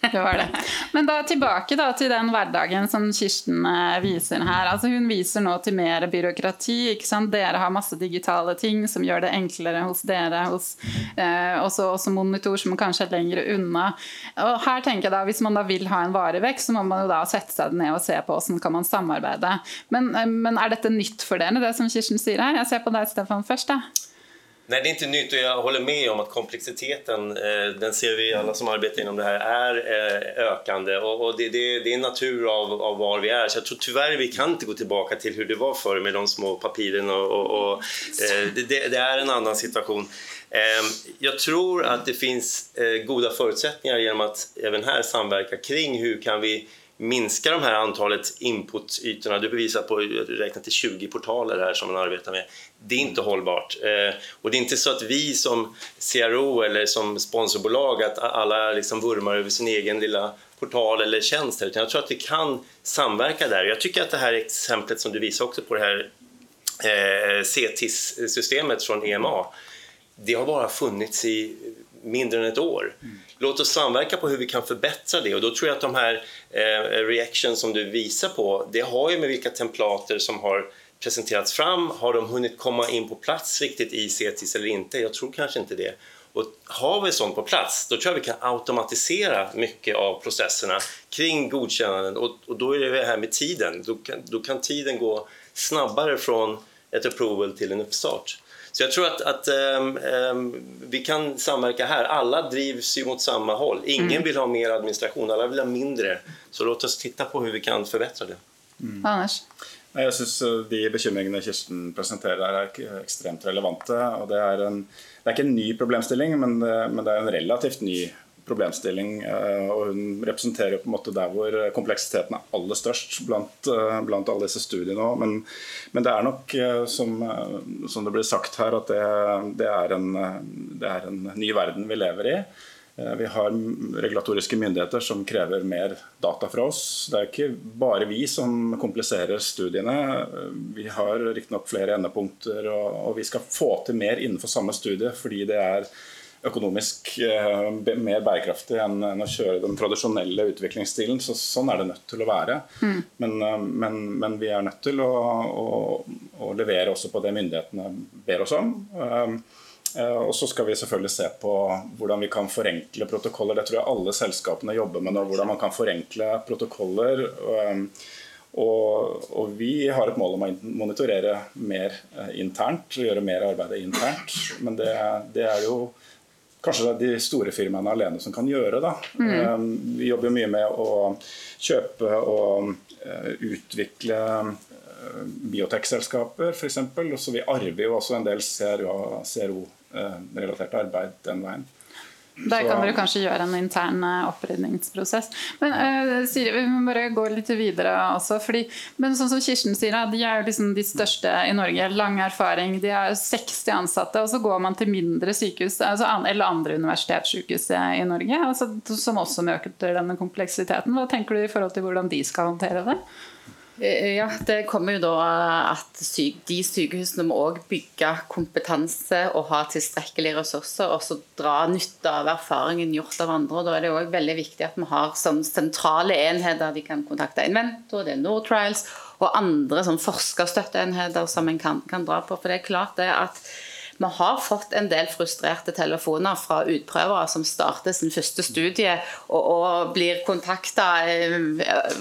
Det var det. Men da tilbake da, til den hverdagen som Kirsten eh, viser her. Altså, hun viser nå til mer byråkrati. Dere har masse digitale ting som gjør det enklere hos dere. Hos, eh, også, også, monitor som kanskje er lenger unna. Og her tenker jeg da, Hvis man da vil ha en varevekst, så må man jo da sette seg ned og se på hvordan kan man samarbeide. Men, eh, men er dette nytt for dere, det som Kirsten sier her? Jeg ser på deg, Stefan, først. da. Nej, det är inte nytt och jag håller med om att komplexiteten, eh, den ser vi alla som arbetar inom det här, är eh, ökande och, det, det, det, är natur av, av var vi är. Så jag tror tyvärr vi kan inte gå tillbaka till hur det var förr med de små papiren och, och, och eh, det, det, är en annan situation. Jag tror att det finns goda förutsättningar genom att även här samverka kring hur kan vi minska de här antalet inputytorna. Du bevisar på räknat till 20 portaler här som man arbetar med. Det är inte hållbart. Eh, och det är inte så att vi som CRO eller som sponsorbolag att alla liksom vurmar över sin egen lilla portal eller tjänst utan jag tror att vi kan samverka där. Jag tycker att det här exemplet som du visar också på det här eh, CETIS-systemet från EMA, det har bara funnits i mindre än ett år. Mm. Låt oss samverka på hur vi kan förbättra det och då tror jag att de här eh, reactions som du viser på, det har ju med vilka templater som har presenterats fram. Har de hunnit komma in på plats riktigt i CETIS eller inte? Jag tror kanske inte det. Och har vi sånt på plats, då tror jag vi kan automatisera mycket av processerna kring godkännanden och, och då är det här med tiden. Då kan, kan tiden gå snabbare från ett approval till en uppstart. Så jag tror att, att um, um, vi kan samverka här. Alla drivs ju mot samma håll. Ingen mm. vill ha mer administration, alla vill ha mindre. Så låt oss titta på hur vi kan förbättra det. Mm. Anders? Jeg syns eh, de bekymringene Kirsten presenterer er ekstremt relevante. og Det er, en, det er ikke en ny problemstilling, men det, men det er en relativt ny problemstilling. Eh, og Hun representerer på en måte der hvor kompleksiteten er aller størst blant, eh, blant alle disse studiene. Men, men, det er nok, som, som det blir sagt her, at det, det, er en, det er en ny verden vi lever i. Eh, vi har regulatoriske myndigheter som krever mer data fra oss. Det er ikke bare vi som kompliserer studiene. Eh, vi har riktignok flere endepunkter, og vi skal få til mer innenfor samme studie fordi det er økonomisk eh, mer bærekraftig enn å kjøre den tradisjonelle utviklingsstilen. Så, sånn er det nødt til å være. Mm. Men, men, men, vi er nødt til å, å, å, levere også på det myndighetene ber oss om. Eh, og så skal vi selvfølgelig se på hvordan vi kan forenkle protokoller. Det tror jeg alle selskapene jobber med nå. Hvordan man kan forenkle protokoller. Eh, og, og, vi har et mål om å monitorere mer eh, internt, gjøre mer arbeid internt. Men det, det er jo kanskje det er de store firmaene alene som kan gjøre. Da. Mm. Vi jobber mye med å kjøpe og utvikle biotekselskaper f.eks. Så vi arver jo også en del CRO Eh, arbeid den veien. Der kan dere kanskje gjøre en intern eh, opprydningsprosess. Men uh, Siri, vi må bare gå litt videre også. Fordi, men sånn som Kirsten sier, de er jo liksom de største i Norge. Lang erfaring. De har 60 ansatte. Og så går man til mindre sykehus altså, eller andre universitetssykehus i Norge, altså, som også møter denne kompleksiteten. Hva tenker du i forhold til hvordan de skal håndtere det? Eh, ja, Det kommer jo da at de sykehusene må òg bygge kompetanse og ha tilstrekkelige ressurser, og så dra nytte av erfaringen gjort av andre. og Da er det òg veldig viktig at vi har sånn sentrale enheter de kan kontakte Inventor, det er Nortrials og andre sånn forskerstøtteenheter som en kan, kan dra på. For det er klart det at vi har fått en del frustrerte telefoner fra utprøvere som starter sin første studie og, og blir kontakta eh,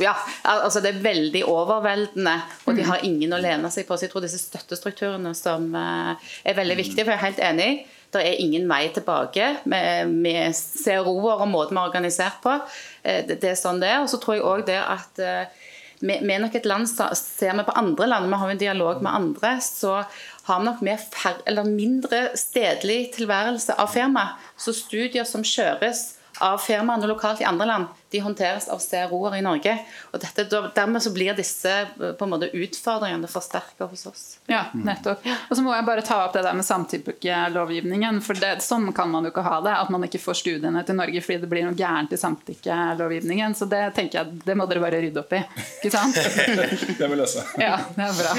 ja, altså Det er veldig overveldende, og de har ingen å lene seg på. Så jeg tror disse støttestrukturene som eh, er veldig viktige, for jeg er helt enig. Det er ingen vei tilbake med, med CRO-er og måten vi er organisert på. Eh, det, det, er sånn det er. Og så tror jeg òg det at vi, vi er nok et land, Ser vi på andre land, vi har en dialog med andre, så har vi nok mer færre, eller mindre stedlig tilværelse av firma. Så studier som kjøres av firmaene lokalt i andre land, de håndteres av CRO-er i Norge. og dette, Dermed så blir disse på en måte utfordringene forsterket hos oss. Ja, nettopp. Og så må jeg bare ta opp det der med samtykkelovgivningen. For det, sånn kan man jo ikke ha det. At man ikke får studiene til Norge fordi det blir noe gærent i samtykkelovgivningen. Så det tenker jeg, det må dere bare rydde opp i. Ikke sant? det vil løse. ja, det er bra.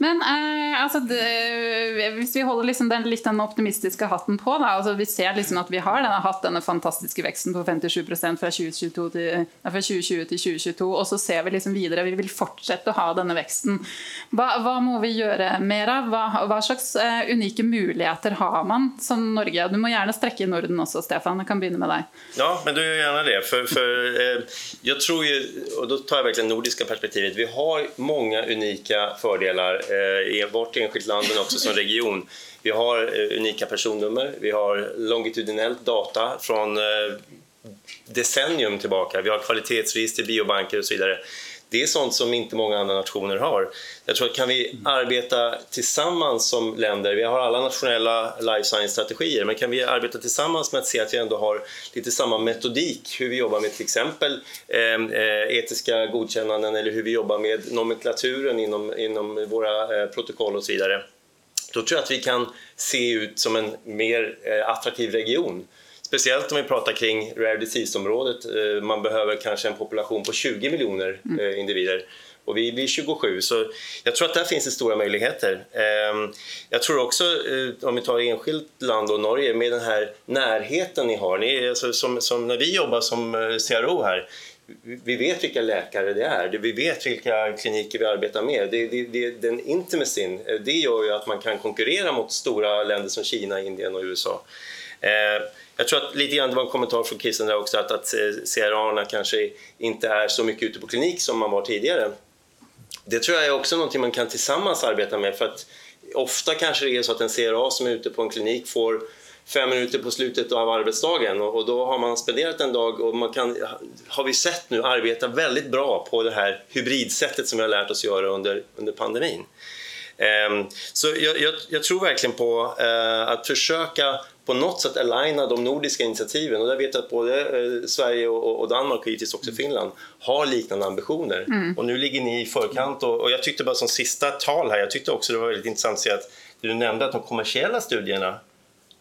Men eh, altså, det, hvis vi holder liksom den, litt den optimistiske hatten på, da, altså, vi ser liksom at vi har denne, hatt denne fantastiske veksten på 57% fra 2022 til, 2020 til 2022, og så ser vi liksom videre. Vi vil fortsette å ha denne veksten. Hva, hva må vi gjøre mer av? Hva, hva slags uh, unike muligheter har man som Norge? Du må gjerne strekke i Norden også, Stefan. Jeg kan begynne med deg. Ja, men du gjør gjerne det. For, for eh, jeg tror jo, og da tar jeg virkelig nordiske perspektivet, vi har mange unike fordeler eh, i vårt enskilt land, men også som region. Vi har eh, unike personnummer, vi har longitudinelt data fra eh, decennium tillbaka. Vi har kvalitetsregister, biobanker och så vidare. Det är sånt som inte många andra nationer har. Jag tror att kan vi arbeta tillsammans som länder, vi har alla nationella life science-strategier, men kan vi arbeta tillsammans med att se att vi har lite samma metodik, hur vi jobbar med till exempel ehm, eh, etiska eller hur vi jobbar med nomenklaturen inom våra eh, protokoll och så vidare. Då tror jag att vi kan se ut som en mer eh, attraktiv region. Speciellt om vi pratar kring rare disease-området. Eh, man behöver kanske en population på 20 miljoner mm. eh, individer och vi blir 27 så jag tror att där finns det stora möjligheter. Jeg jag tror också, eh, om vi tar enskilt land och Norge, med den här närheten ni har, ni, alltså, som, som när vi jobbar som CRO här, vi vet vilka läkare det är, vi vet vilka kliniker vi arbetar med. Det, det, det, den intimacyn, det gör ju att man kan konkurrera mot stora länder som Kina, Indien och USA. Ehm, jag tror att lite grann det var en kommentar från Christian där också att, att CRA kanske inte är så mycket ute på klinik som man var tidigare. Det tror jag är också någonting man kan tillsammans arbeta med för att ofta kanske det är så att en CRA som är ute på en klinik får fem minuter på slutet av arbetsdagen og då har man spenderat en dag och man kan, har vi sett nu, arbeta väldigt bra på det här hybridsättet som vi har lärt oss göra under, under pandemin. Um, så jag, jag, jag, tror verkligen på uh, att försöka på något sätt aligna de nordiska initiativen. Och där vet jag att både eh, Sverige och, Danmark och givetvis också Finland har liknande ambitioner. Mm. Och nu ligger ni i förkant och, och, jag tyckte bara som sista tal här, jag tyckte också det var väldigt intressant att se att du nämnde att de kommersiella studierna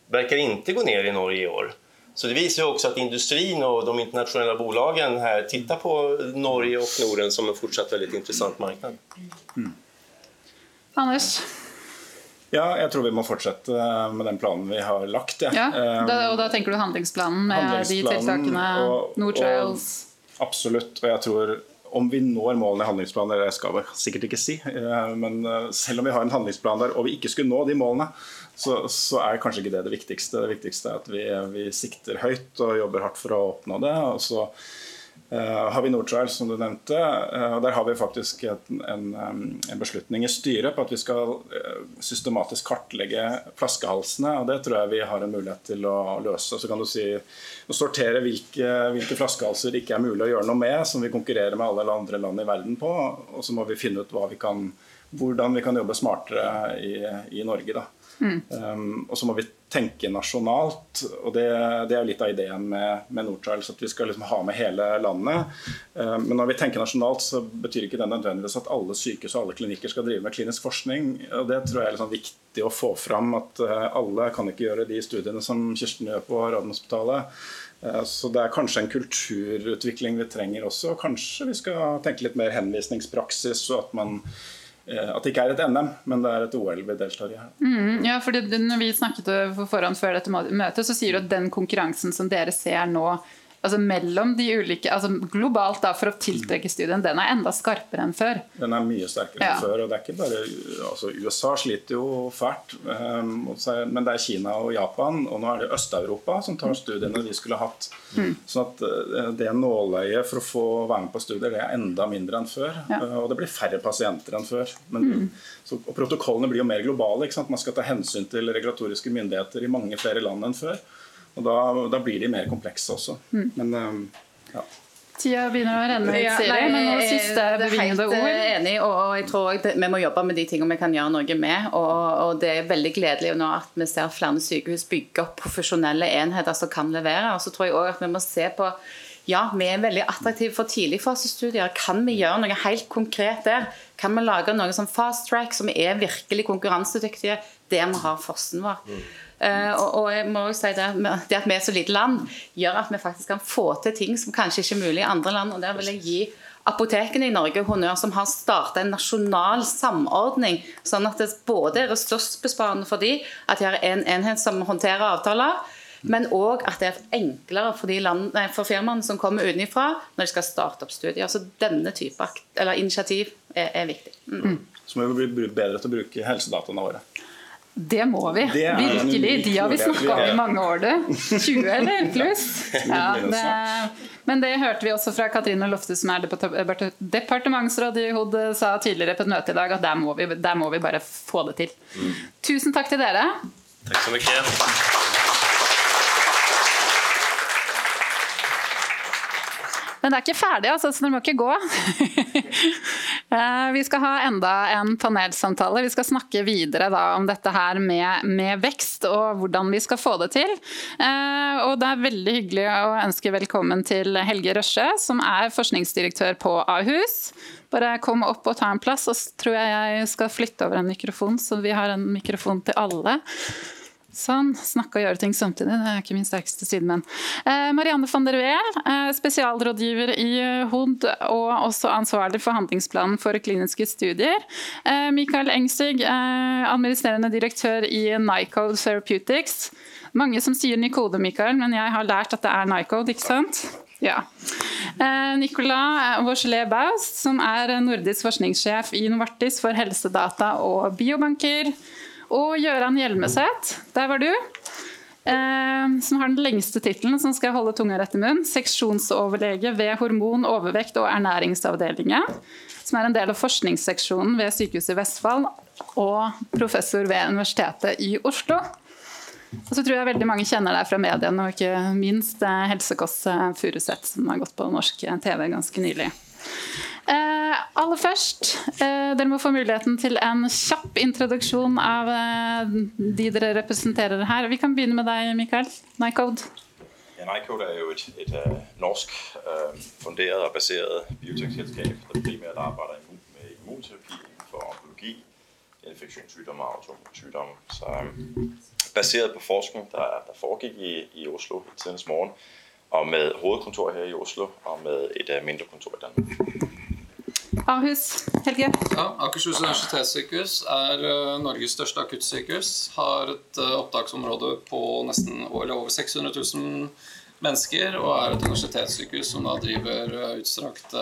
verkar inte gå ner i Norge i år. Så det visar också att industrin och de internationella bolagen här tittar på Norge och Norden som en fortsatt väldigt intressant marknad. Mm. Anders? Ja, jeg tror vi må fortsette med den planen vi har lagt. Ja. ja da, og da tenker du handlingsplanen med handlingsplanen de tiltakene? Og, Nordtrails? Absolutt. Og jeg tror om vi når målene i handlingsplanen, det skal vi sikkert ikke si, eh, men eh, selv om vi har en handlingsplan der og vi ikke skulle nå de målene, så, så er kanskje ikke det det viktigste. Det viktigste er at vi, vi sikter høyt og jobber hardt for å oppnå det. og så Eh, har vi Nordtrial, som du nevnte. og der har vi faktisk en, en, en, beslutning i styret på at vi skal uh, systematisk kartlegge flaskehalsene. og Det tror jeg vi har en mulighet til å løse. Så kan du si å sortere hvilke, hvilke flaskehalser ikke er mulig å gjøre noe med, som vi konkurrerer med alle andre land i verden på. Og så må vi finne ut vi kan, hvordan vi kan jobbe smartere i, i Norge. da. Mm. Um, og så må vi tenke nasjonalt. og Det, det er litt av ideen med, med Nordtrials, at vi skal liksom ha med hele landet. Um, men når vi tenker nasjonalt, så betyr ikke det nødvendigvis at alle sykehus og alle klinikker skal drive med klinisk forskning. og Det tror jeg er liksom viktig å få fram. At uh, alle kan ikke gjøre de studiene som Kirsten gjør på Radiumhospitalet. Uh, så det er kanskje en kulturutvikling vi trenger også. Kanskje vi skal tenke litt mer henvisningspraksis, og at man Eh, at det ikke er et NM, men det er et OL vi deltar i. Mm, ja, fordi når vi snakket på forhånd før dette møtet, så sier du at den konkurransen som dere ser nå altså mellom de ulike, altså globalt da, for å tiltrekke studien, den er enda skarpere enn før? Den er mye sterkere ja. enn før. og det er ikke bare, altså USA sliter jo fælt, um, men det er Kina og Japan, og nå er det Øst-Europa som tar studiene de skulle hatt. Mm. sånn at uh, det nåløyet for å få være med på studier det er enda mindre enn før. Ja. Uh, og det blir færre pasienter enn før. Men, mm. så, og Protokollene blir jo mer globale. Man skal ta hensyn til regulatoriske myndigheter i mange flere land enn før. Og da, da blir de mer komplekse også. Mm. Men um, ja. Tida begynner å renne ut, Siri. Ja, men noen siste bevingede ord. Jeg er enig, og jeg tror vi må jobbe med de tingene vi kan gjøre noe med. Og, og det er veldig gledelig nå at vi ser flere sykehus bygge opp profesjonelle enheter som kan levere. Og så tror jeg også at vi må se på ja, vi er veldig attraktive for tidligfasestudier. Kan vi gjøre noe helt konkret der? Kan vi lage noe som fast track, som er virkelig konkurransedyktige der vi har forsen vår? Mm. Uh, og, og, jeg må jo si det, det at vi er så lite land, gjør at vi faktisk kan få til ting som kanskje ikke er mulig i andre land. og Der vil jeg gi apotekene i Norge honnør som har starta en nasjonal samordning, sånn at det både er ressursbesparende for de, at de har en enhet som håndterer avtaler, men òg at det er enklere for, land, nei, for firmaene som kommer utenfra, når de skal starte opp studier. Så denne type initiativ er, er viktig. Mm. Så må vi bli bedre til å bruke helsedataene våre. Det må vi. Det Virkelig. De har vi snakka om i mange år, du. 20 eller pluss. Ja, det, men det hørte vi også fra Katrine Lofte, som er departementsråd i HOD, sa tidligere på et møte i dag, at der må vi, der må vi bare få det til. Mm. Tusen takk til dere. Takk så mye. Men det er ikke ferdig, altså, så dere må ikke gå. Eh, vi skal ha enda en panelsamtale. Vi skal snakke videre om dette her med, med, vekst og hvordan vi skal få det til. Eh, og det er veldig hyggelig å ønske velkommen til Helge Røsje, som er forskningsdirektør på Ahus. Bare kom opp og ta en plass, og så tror jeg jeg skal flytte over en mikrofon, så vi har en mikrofon til alle. Sånn. Snakke og gjøre ting samtidig, det er ikke min sterkeste side, men. Eh, Marianne van der Weel, eh, spesialrådgiver i eh, HOD og også ansvarlig for handlingsplanen for kliniske studier. Eh, Mikael Engsig, eh, administrerende direktør i Nycode Therapeutics. Mange som sier Nykode, Mikael, men jeg har lært at det er Nycode, ikke sant? Ja. Eh, Nicolas Vauchelet Baus, som er nordisk forskningssjef i Novartis for helsedata og biobanker. Og Gøran Hjelmeset, der var du. Eh, som har den lengste tittelen, som skal holde tunga rett i munnen. Seksjonsoverlege ved hormon, overvekt og ernæringsavdelingen. Som er en del av forskningsseksjonen ved Sykehuset i Vestfold. Og professor ved Universitetet i Oslo. Og så tror jeg veldig mange kjenner deg fra mediene, og ikke minst eh, Furuseth, som har gått på norsk TV ganske nylig. Eh, aller først, eh, dere må få muligheten til en kjapp introduksjon av eh, de dere representerer her. Vi kan begynne med deg, Mikael. Nycode. Ja, Nycode er jo et, et, et uh, norsk eh, funderet og baseret biotekselskap der primært arbeider med immunterapi innenfor onkologi, infeksjonssykdommer og autoimmunsykdommer. Så um, basert på forskning der foregikk i, i Oslo i tidens morgen, og med hovedkontor her i Oslo og med et uh, mindre kontor i Danmark. Ahus, Helge? Ja, Akershus universitetssykehus er uh, Norges største akuttsykehus. Har et uh, opptaksområde på nesten eller over 600 000 mennesker. Og er et universitetssykehus som da driver uh, utstrakt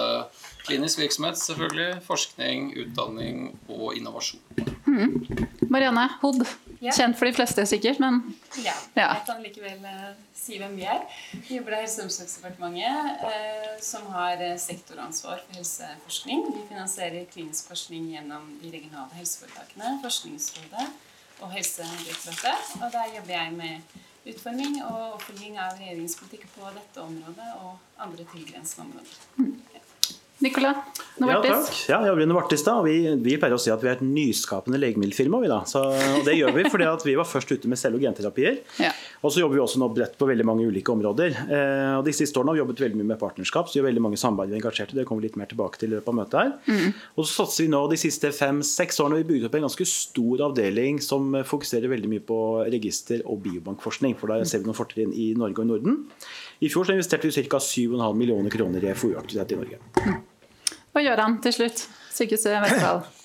klinisk virksomhet, selvfølgelig. Forskning, utdanning og innovasjon. Mm. Marianne Hod, ja. kjent for de fleste sikkert, men Ja, jeg kan likevel si hvem vi er. Vi jobber i Helse- og omsorgsdepartementet, uh, som har uh, sektoransvar for helseforskning. Vi finansierer klinisk forskning gjennom de regionale helseforetakene, Forskningsrådet og Helsedirektoratet. Og der jobber jeg med utforming og oppfølging av regjeringspolitikk på dette området og andre tilgrensende områder. Mm. Nicola Novartis. Ja. Ja, jeg jobber i Novartis da, og vi, vi, pleier å si at vi er et nyskapende legemiddelfirma. Vi da. Så, og det gjør vi fordi vi var først ute med cell- og genterapier. Ja. Og så jobber vi også nå bredt på veldig mange ulike områder. Eh, og De siste årene har vi jobbet veldig mye med partnerskap, så vi har veldig mange samarbeid vi er engasjert i. Det kommer vi litt mer tilbake til i løpet av møtet her. Mm. Og så satser vi nå de siste fem-seks årene vi bygd opp en ganske stor avdeling som fokuserer veldig mye på register- og biobankforskning. For da ser vi noen fortrinn i Norge og Norden. I fjor investerte vi ca. 7,5 millioner kroner i FoU-aktivitet i Norge. Hva gjør han til slutt? Sykehuset Vestfold.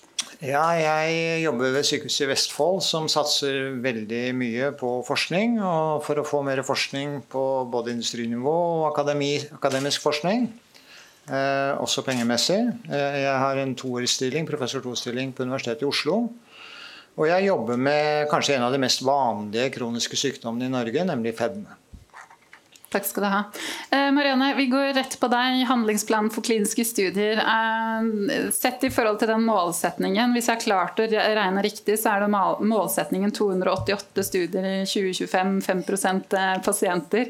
Ja, jeg jobber ved Sykehuset i Vestfold, som satser veldig mye på forskning. Og for å få mer forskning på både industrinivå og akademi, akademisk forskning. Eh, også pengemessig. Eh, jeg har en toårsstilling, professor to-stilling på Universitetet i Oslo. Og jeg jobber med kanskje en av de mest vanlige kroniske sykdommene i Norge, nemlig fedme. Takk skal du ha. Eh, Marianne, vi går rett på deg. Handlingsplanen for kliniske studier. Sett i forhold til den målsetningen, hvis jeg har klart å regne riktig, så er det målsetningen 288 studier i 2025, 5 eh, pasienter.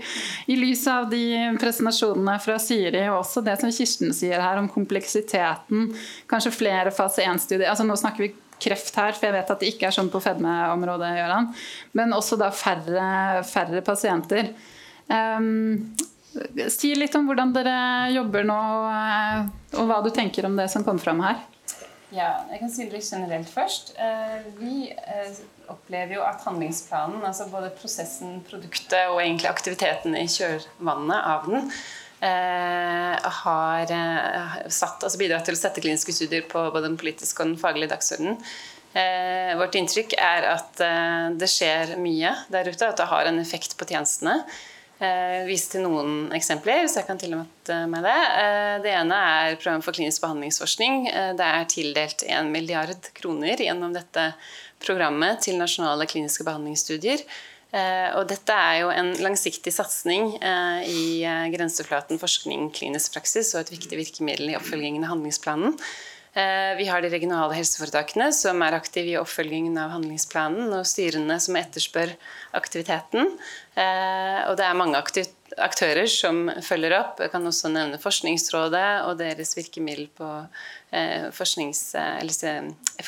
I lys av de presentasjonene fra Siri og også det som Kirsten sier her om kompleksiteten, kanskje flere fase 1-studier. Altså nå snakker vi kreft her, for jeg vet at det ikke er sånn på fedmeområdet, Gøran. Men også da færre, færre pasienter. Um, Si litt om hvordan dere jobber nå, og hva du tenker om det som kom fram her. Ja, jeg kan si det litt generelt først. Vi opplever jo at handlingsplanen, altså både prosessen, produktet og egentlig aktiviteten i kjørvannet av den, har satt, altså bidratt til å sette kliniske studier på både den politiske og den faglige dagsordenen. Eh, vårt inntrykk er at eh, det skjer mye der ute, at det har en effekt på tjenestene. Eh, vise til noen eksempler, så jeg kan tillate meg det. Eh, det ene er program for klinisk behandlingsforskning. Eh, det er tildelt 1 milliard kroner gjennom dette programmet til nasjonale kliniske behandlingsstudier. Eh, og dette er jo en langsiktig satsing i grenseflaten forskning klinisk praksis og et viktig virkemiddel i oppfølgingen av handlingsplanen. Eh, vi har de regionale helseforetakene som er aktive i oppfølgingen av handlingsplanen, og styrene som etterspør aktiviteten. Eh, og det er mange aktører som følger opp. Jeg kan også nevne Forskningsrådet og deres virkemiddel på eh,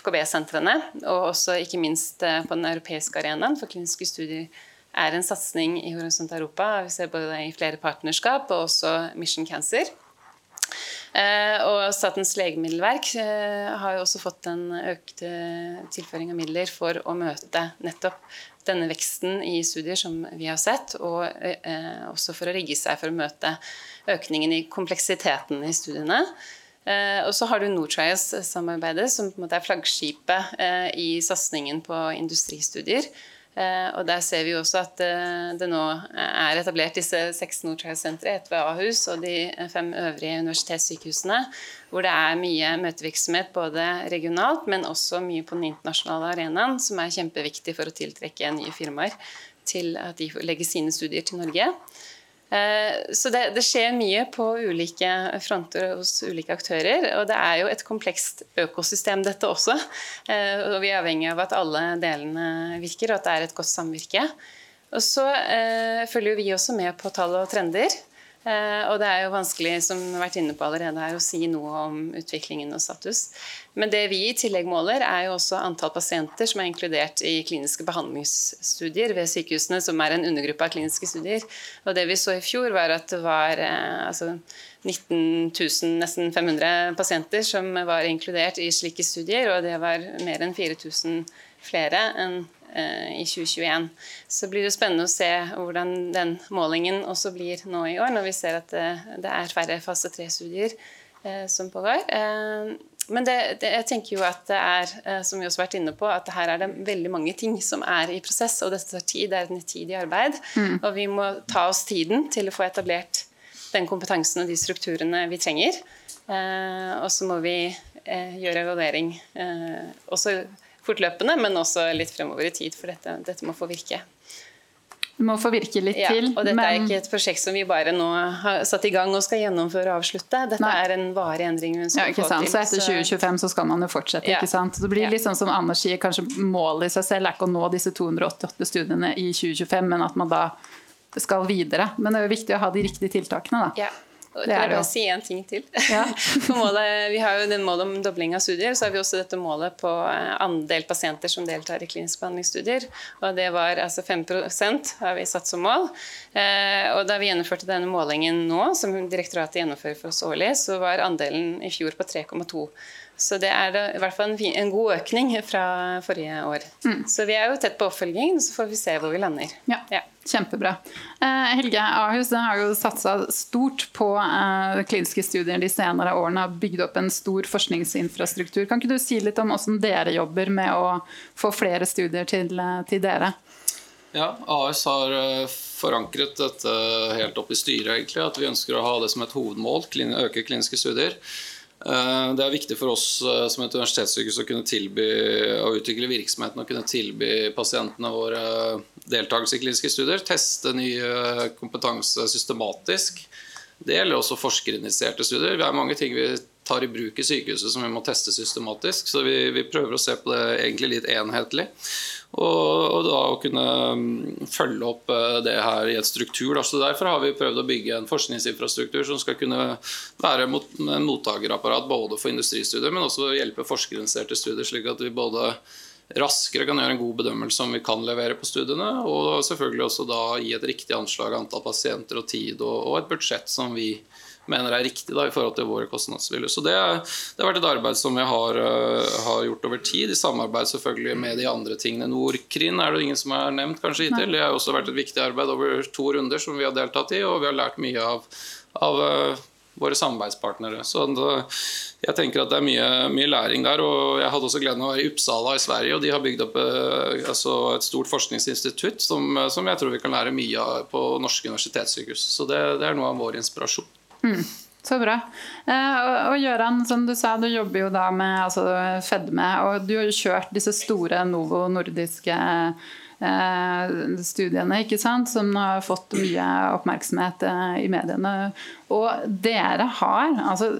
FKB-sentrene. Og også ikke minst på den europeiske arenaen for kliniske studier er en satsing i Horisont Europa. Vi ser både i flere partnerskap og også Mission Cancer. Eh, og Statens legemiddelverk eh, har jo også fått en økt eh, tilføring av midler for å møte nettopp denne veksten i studier som vi har sett, og også for å rigge seg for å møte økningen i kompleksiteten i studiene. Og så har du Nortrias-samarbeidet, som på en måte er flaggskipet i satsingen på industristudier. Eh, og Der ser vi også at eh, det nå er etablert disse seks Nordtrial-sentre, ett ved Ahus og de fem øvrige universitetssykehusene, hvor det er mye møtevirksomhet både regionalt, men også mye på den internasjonale arenaen, som er kjempeviktig for å tiltrekke nye firmaer til at de legger sine studier til Norge. Eh, så det, det, skjer mye på ulike fronter hos ulike aktører. Og det er jo et komplekst økosystem, dette også. Eh, og vi er avhengig av at alle delene virker, og at det er et godt samvirke. Og så eh, følger vi også med på tall og trender. Eh, og det er jo vanskelig som vi har vært inne på allerede her, å si noe om utviklingen og status. Men det vi i tillegg måler, er jo også antall pasienter som er inkludert i kliniske behandlingsstudier ved sykehusene, som er en undergruppe av kliniske studier. Og det vi så i fjor, var at det var eh, altså 19 000, nesten 500 pasienter som var inkludert i slike studier, og det var mer enn 4000 flere enn i 2021. Så blir det spennende å se hvordan den målingen også blir nå i år, når vi ser at det, det er færre fase 3-studier eh, som pågår. Eh, men det, det, jeg tenker jo at det er, eh, som vi også har vært inne på, at her er det veldig mange ting som er i prosess, og dette tar tid. Det er et nitid arbeid. Mm. Og vi må ta oss tiden til å få etablert den kompetansen og de strukturene vi trenger. Eh, og så må vi eh, gjøre evaluering. også fortløpende, men også litt fremover i tid, for dette, dette må få virke. Det må få virke litt ja, til. Og dette men... er ikke et prosjekt som vi bare nå har satt i gang og skal gjennomføre og avslutte. Dette Nei. er en varig endring. ja, ikke sant? Til, så etter 2025 så skal man jo fortsette. Ja. ikke sant? Det blir litt sånn som Anders sier, kanskje målet i seg selv er ikke å nå disse 288 studiene i 2025, men at man da skal videre. Men det er jo viktig å ha de riktige tiltakene. da. Ja. Kan jeg bare si en ting til? Ja. målet, vi har jo den målet om dobling av studier, så har vi også dette målet på eh, andel pasienter som deltar i kliniske behandlingsstudier. Og det var altså 5% har vi satt som mål. Eh, og da vi gjennomførte denne målingen nå, som direktoratet gjennomfører for oss årlig, så var andelen i fjor på 3,2 så det er i hvert fall en, en, god økning fra forrige år. Mm. Så vi er jo tett på oppfølgingen, så får vi se hvor vi lander. Ja, ja. Kjempebra. Eh, Helge Ahus har jo satsa stort på eh, kliniske studier de senere årene. Har bygd opp en stor forskningsinfrastruktur. Kan ikke du si litt om hvordan dere jobber med å få flere studier til, eh, til dere? Ja, AS har eh, forankret dette helt opp i styret, egentlig. At vi ønsker å ha det som et hovedmål, øke kliniske studier. Eh, det er viktig for oss eh, som et universitetssykehus å kunne tilby å utvikle virksomheten og kunne tilby pasientene våre deltakelse i kliniske studier. Teste nye kompetanse systematisk. Det gjelder også forskerinitierte studier. Vi har mange ting vi tar i bruk i sykehuset som vi må teste systematisk. Så vi, vi prøver å se på det egentlig litt enhetlig. Og, da å kunne mm, følge opp eh, det her i et struktur. Så Derfor har vi prøvd å bygge en forskningsinfrastruktur som skal kunne være mot, en mottakerapparat både for industristudier, men også hjelpe forskerinitierte studier, slik at vi både raskere kan gjøre en god bedømmelse om vi kan levere på studiene, og selvfølgelig også da gi et riktig anslag av antall pasienter og tid, og, og et budsjett som vi mener er riktig da, i forhold til våre kostnadsviljer. Så det, det, har vært et arbeid som vi har, uh, har, gjort over tid, i samarbeid selvfølgelig med de andre tingene. Nordkrin er det ingen som har nevnt kanskje hittil. Det har også vært et viktig arbeid over to runder som vi har deltatt i, og vi har lært mye av, av uh, våre samarbeidspartnere. Så jeg tenker at det er mye, mye, læring der. og Jeg hadde også gleden av å være i Uppsala i Sverige, og de har bygd opp eh, altså et stort forskningsinstitutt som, som, jeg tror vi kan lære mye av på norske universitetssykehus. Så det, det er noe av vår inspirasjon. Mm. Så bra. Eh, og Gøran, som du sa, du jobber jo da med altså, fedme, og du har jo kjørt disse store Novo nordiske Eh, studiene ikke sant, som har fått mye oppmerksomhet eh, i mediene. Og dere har, altså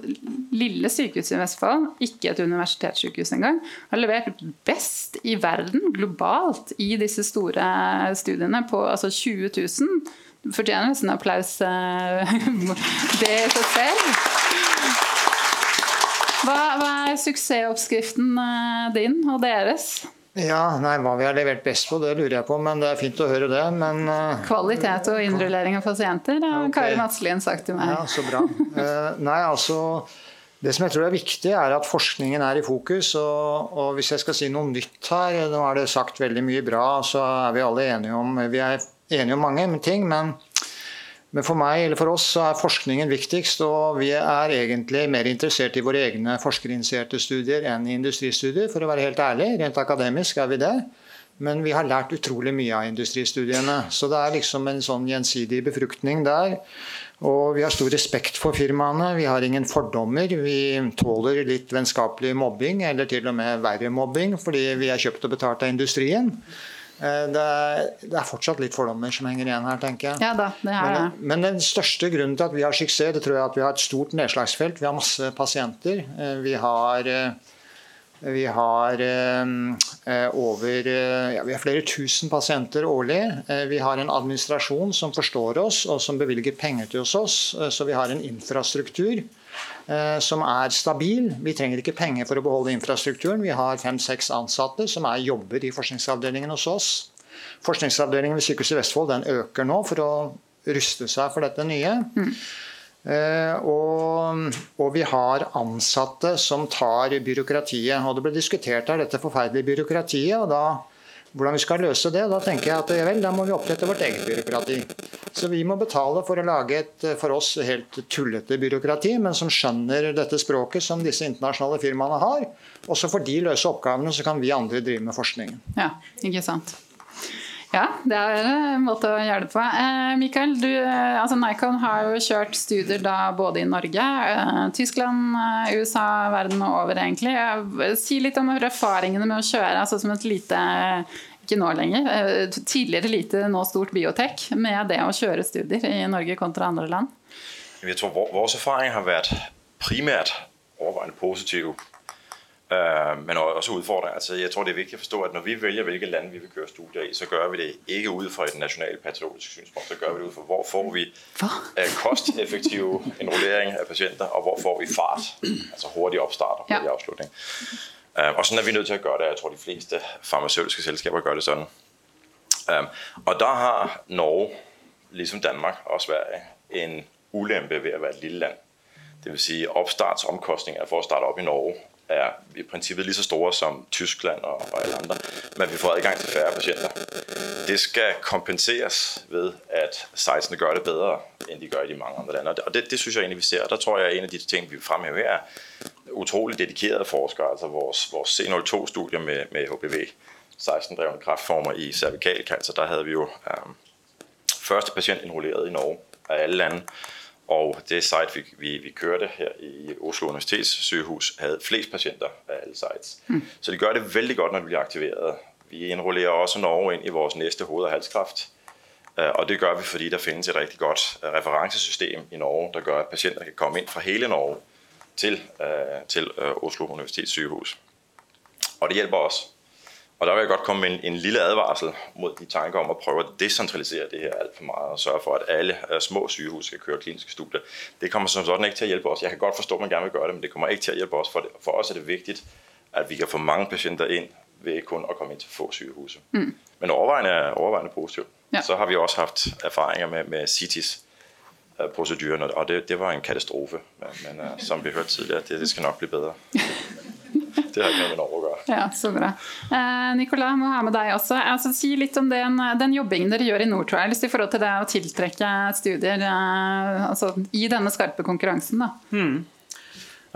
lille sykehuset i Vestfold, ikke et universitetssykehus engang, har levert best i verden globalt i disse store studiene på altså 20 000. Fortjener nesten applaus, eh, det i seg selv. Hva, hva er suksessoppskriften din og deres? Ja, nei, Hva vi har levert best på, det lurer jeg på, men det er fint å høre det. Men, uh, Kvalitet og innrullering av pasienter, har okay. Kari Madselin sagt til meg. Ja, så bra. Uh, nei, altså, Det som jeg tror er viktig, er at forskningen er i fokus. Og, og, hvis jeg skal si noe nytt her, nå er det sagt veldig mye bra, så er vi alle enige om Vi er enige om mange ting, men men for meg eller for oss så er forskningen viktigst, og vi er egentlig mer interessert i våre egne forskerinitierte studier enn i industristudier, for å være helt ærlig. Rent akademisk er vi det. Men vi har lært utrolig mye av industristudiene. Så det er liksom en sånn gjensidig befruktning der. Og vi har stor respekt for firmaene. Vi har ingen fordommer. Vi tåler litt vennskapelig mobbing, eller til og med verre mobbing, fordi vi er kjøpt og betalt av industrien. Eh, det er, det er, fortsatt litt fordommer som henger igjen her, tenker jeg. Ja da, det er men, men, den største grunnen til at vi har suksess, det tror jeg at vi har et stort nedslagsfelt. Vi har masse pasienter. Eh, vi har, eh, vi har over ja, Vi har flere tusen pasienter årlig. Vi har en administrasjon som forstår oss, og som bevilger penger til oss. Så vi har en infrastruktur som er stabil. Vi trenger ikke penger for å beholde infrastrukturen. Vi har fem-seks ansatte som er jobber i forskningsavdelingen hos oss. Forskningsavdelingen ved Sykehuset i Vestfold den øker nå for å ruste seg for dette nye. Mm. og, og, vi har ansatte som tar byråkratiet. Og det ble diskutert her, dette forferdelige byråkratiet. og da hvordan vi skal løse det, da tenker jeg at ja vel, da må vi opprette vårt eget byråkrati. Så vi må betale for å lage et for oss helt tullete byråkrati, men som skjønner dette språket som disse internasjonale firmaene har. Og så får de løse oppgavene, så kan vi andre drive med forskningen. Ja, ikke sant. Ja, det er en måte å gjøre det på. Eh, Mikael, du, eh, altså Nikon har jo kjørt studier da både i Norge, eh, Tyskland, eh, USA, verden over egentlig. Si litt om erfaringene med å kjøre altså som et lite ikke nå lenger, eh, tidligere lite, nå stort biotek, med det å kjøre studier i Norge kontra andre land? Jeg tror Vår erfaring har vært primært overveiende positiv. Uh, men også udfordringer. Altså, jeg tror, det er vigtigt at forstå, at når vi vælger, hvilke lande vi vil køre studier i, så gør vi det ikke ud fra et nationalt patologisk synspunkt. Så gør vi det ud fra, hvor får vi uh, kosteffektiv enrollering af patienter, og hvor får vi fart, altså hurtig opstart og hurtig ja. afslutning. Uh, og sådan er vi nødt til at gøre det. Jeg tror, de fleste farmaceutiske selskaber gør det sådan. Uh, og der har Norge, ligesom Danmark og Sverige, en ulempe ved at være et lille land. Det vil sige, opstartsomkostninger for at starte op i Norge er i princippet lige så store som Tyskland og, og alle andre, men vi får adgang til færre patienter. Det skal kompenseres ved, at sitesene gør det bedre, end de gør i de mange andre lande. Og det, det synes jeg egentlig, vi ser. Og der tror jeg, at en af de ting, vi fremhæver her, er utrolig dedikerede forskere, altså vores, vores C02-studier med, med HPV, 16-drevne kræftformer i cervikalkancer, der havde vi jo øhm, første patient indrulleret i Norge af alle lande, og det site, vi, vi, vi kørte her i Oslo universitetssykehus, hadde flest patienter av alle sites. Mm. Så det gjør det veldig godt, når det blir aktiveret. Vi innrullerer også Norge inn i vår næste hoved- og halskræft. Øh, og det gjør vi, fordi der finnes et riktig godt referansesystem referencesystem i Norge, der gjør at patienter kan komme inn fra hele Norge til, øh, til Oslo universitetssykehus. Og det hjelper os. Og der vil jeg godt komme med en, en lille advarsel mot de tanker om at prøve at decentralisere det her alt for meget og sørge for, at alle uh, små sygehus skal køre kliniske studier. Det kommer som sådan ikke til at hjælpe os. Jeg kan godt forstå, at man gerne vil gøre det, men det kommer ikke til at hjælpe os. For, det, for os er det vigtigt, at vi kan få mange patienter ind ved kun å komme inn til få sykehus. Mm. Men overveiende, overveiende positivt. Ja. Så har vi også hatt erfaringer med, med CITIS. Øh, proceduren, og det, det, var en katastrofe. Men, men uh, som vi hørte tidligere, det, det, skal nok bli bedre. Det har ikke noe med Norge å gjøre. Ja, så bra. Eh, Nicolas, må ha med deg også. Altså, si litt om den, den, jobbingen dere gjør i Nortrials i forhold til det å tiltrekke studier eh, altså, i denne skarpe konkurransen. Da. Hmm.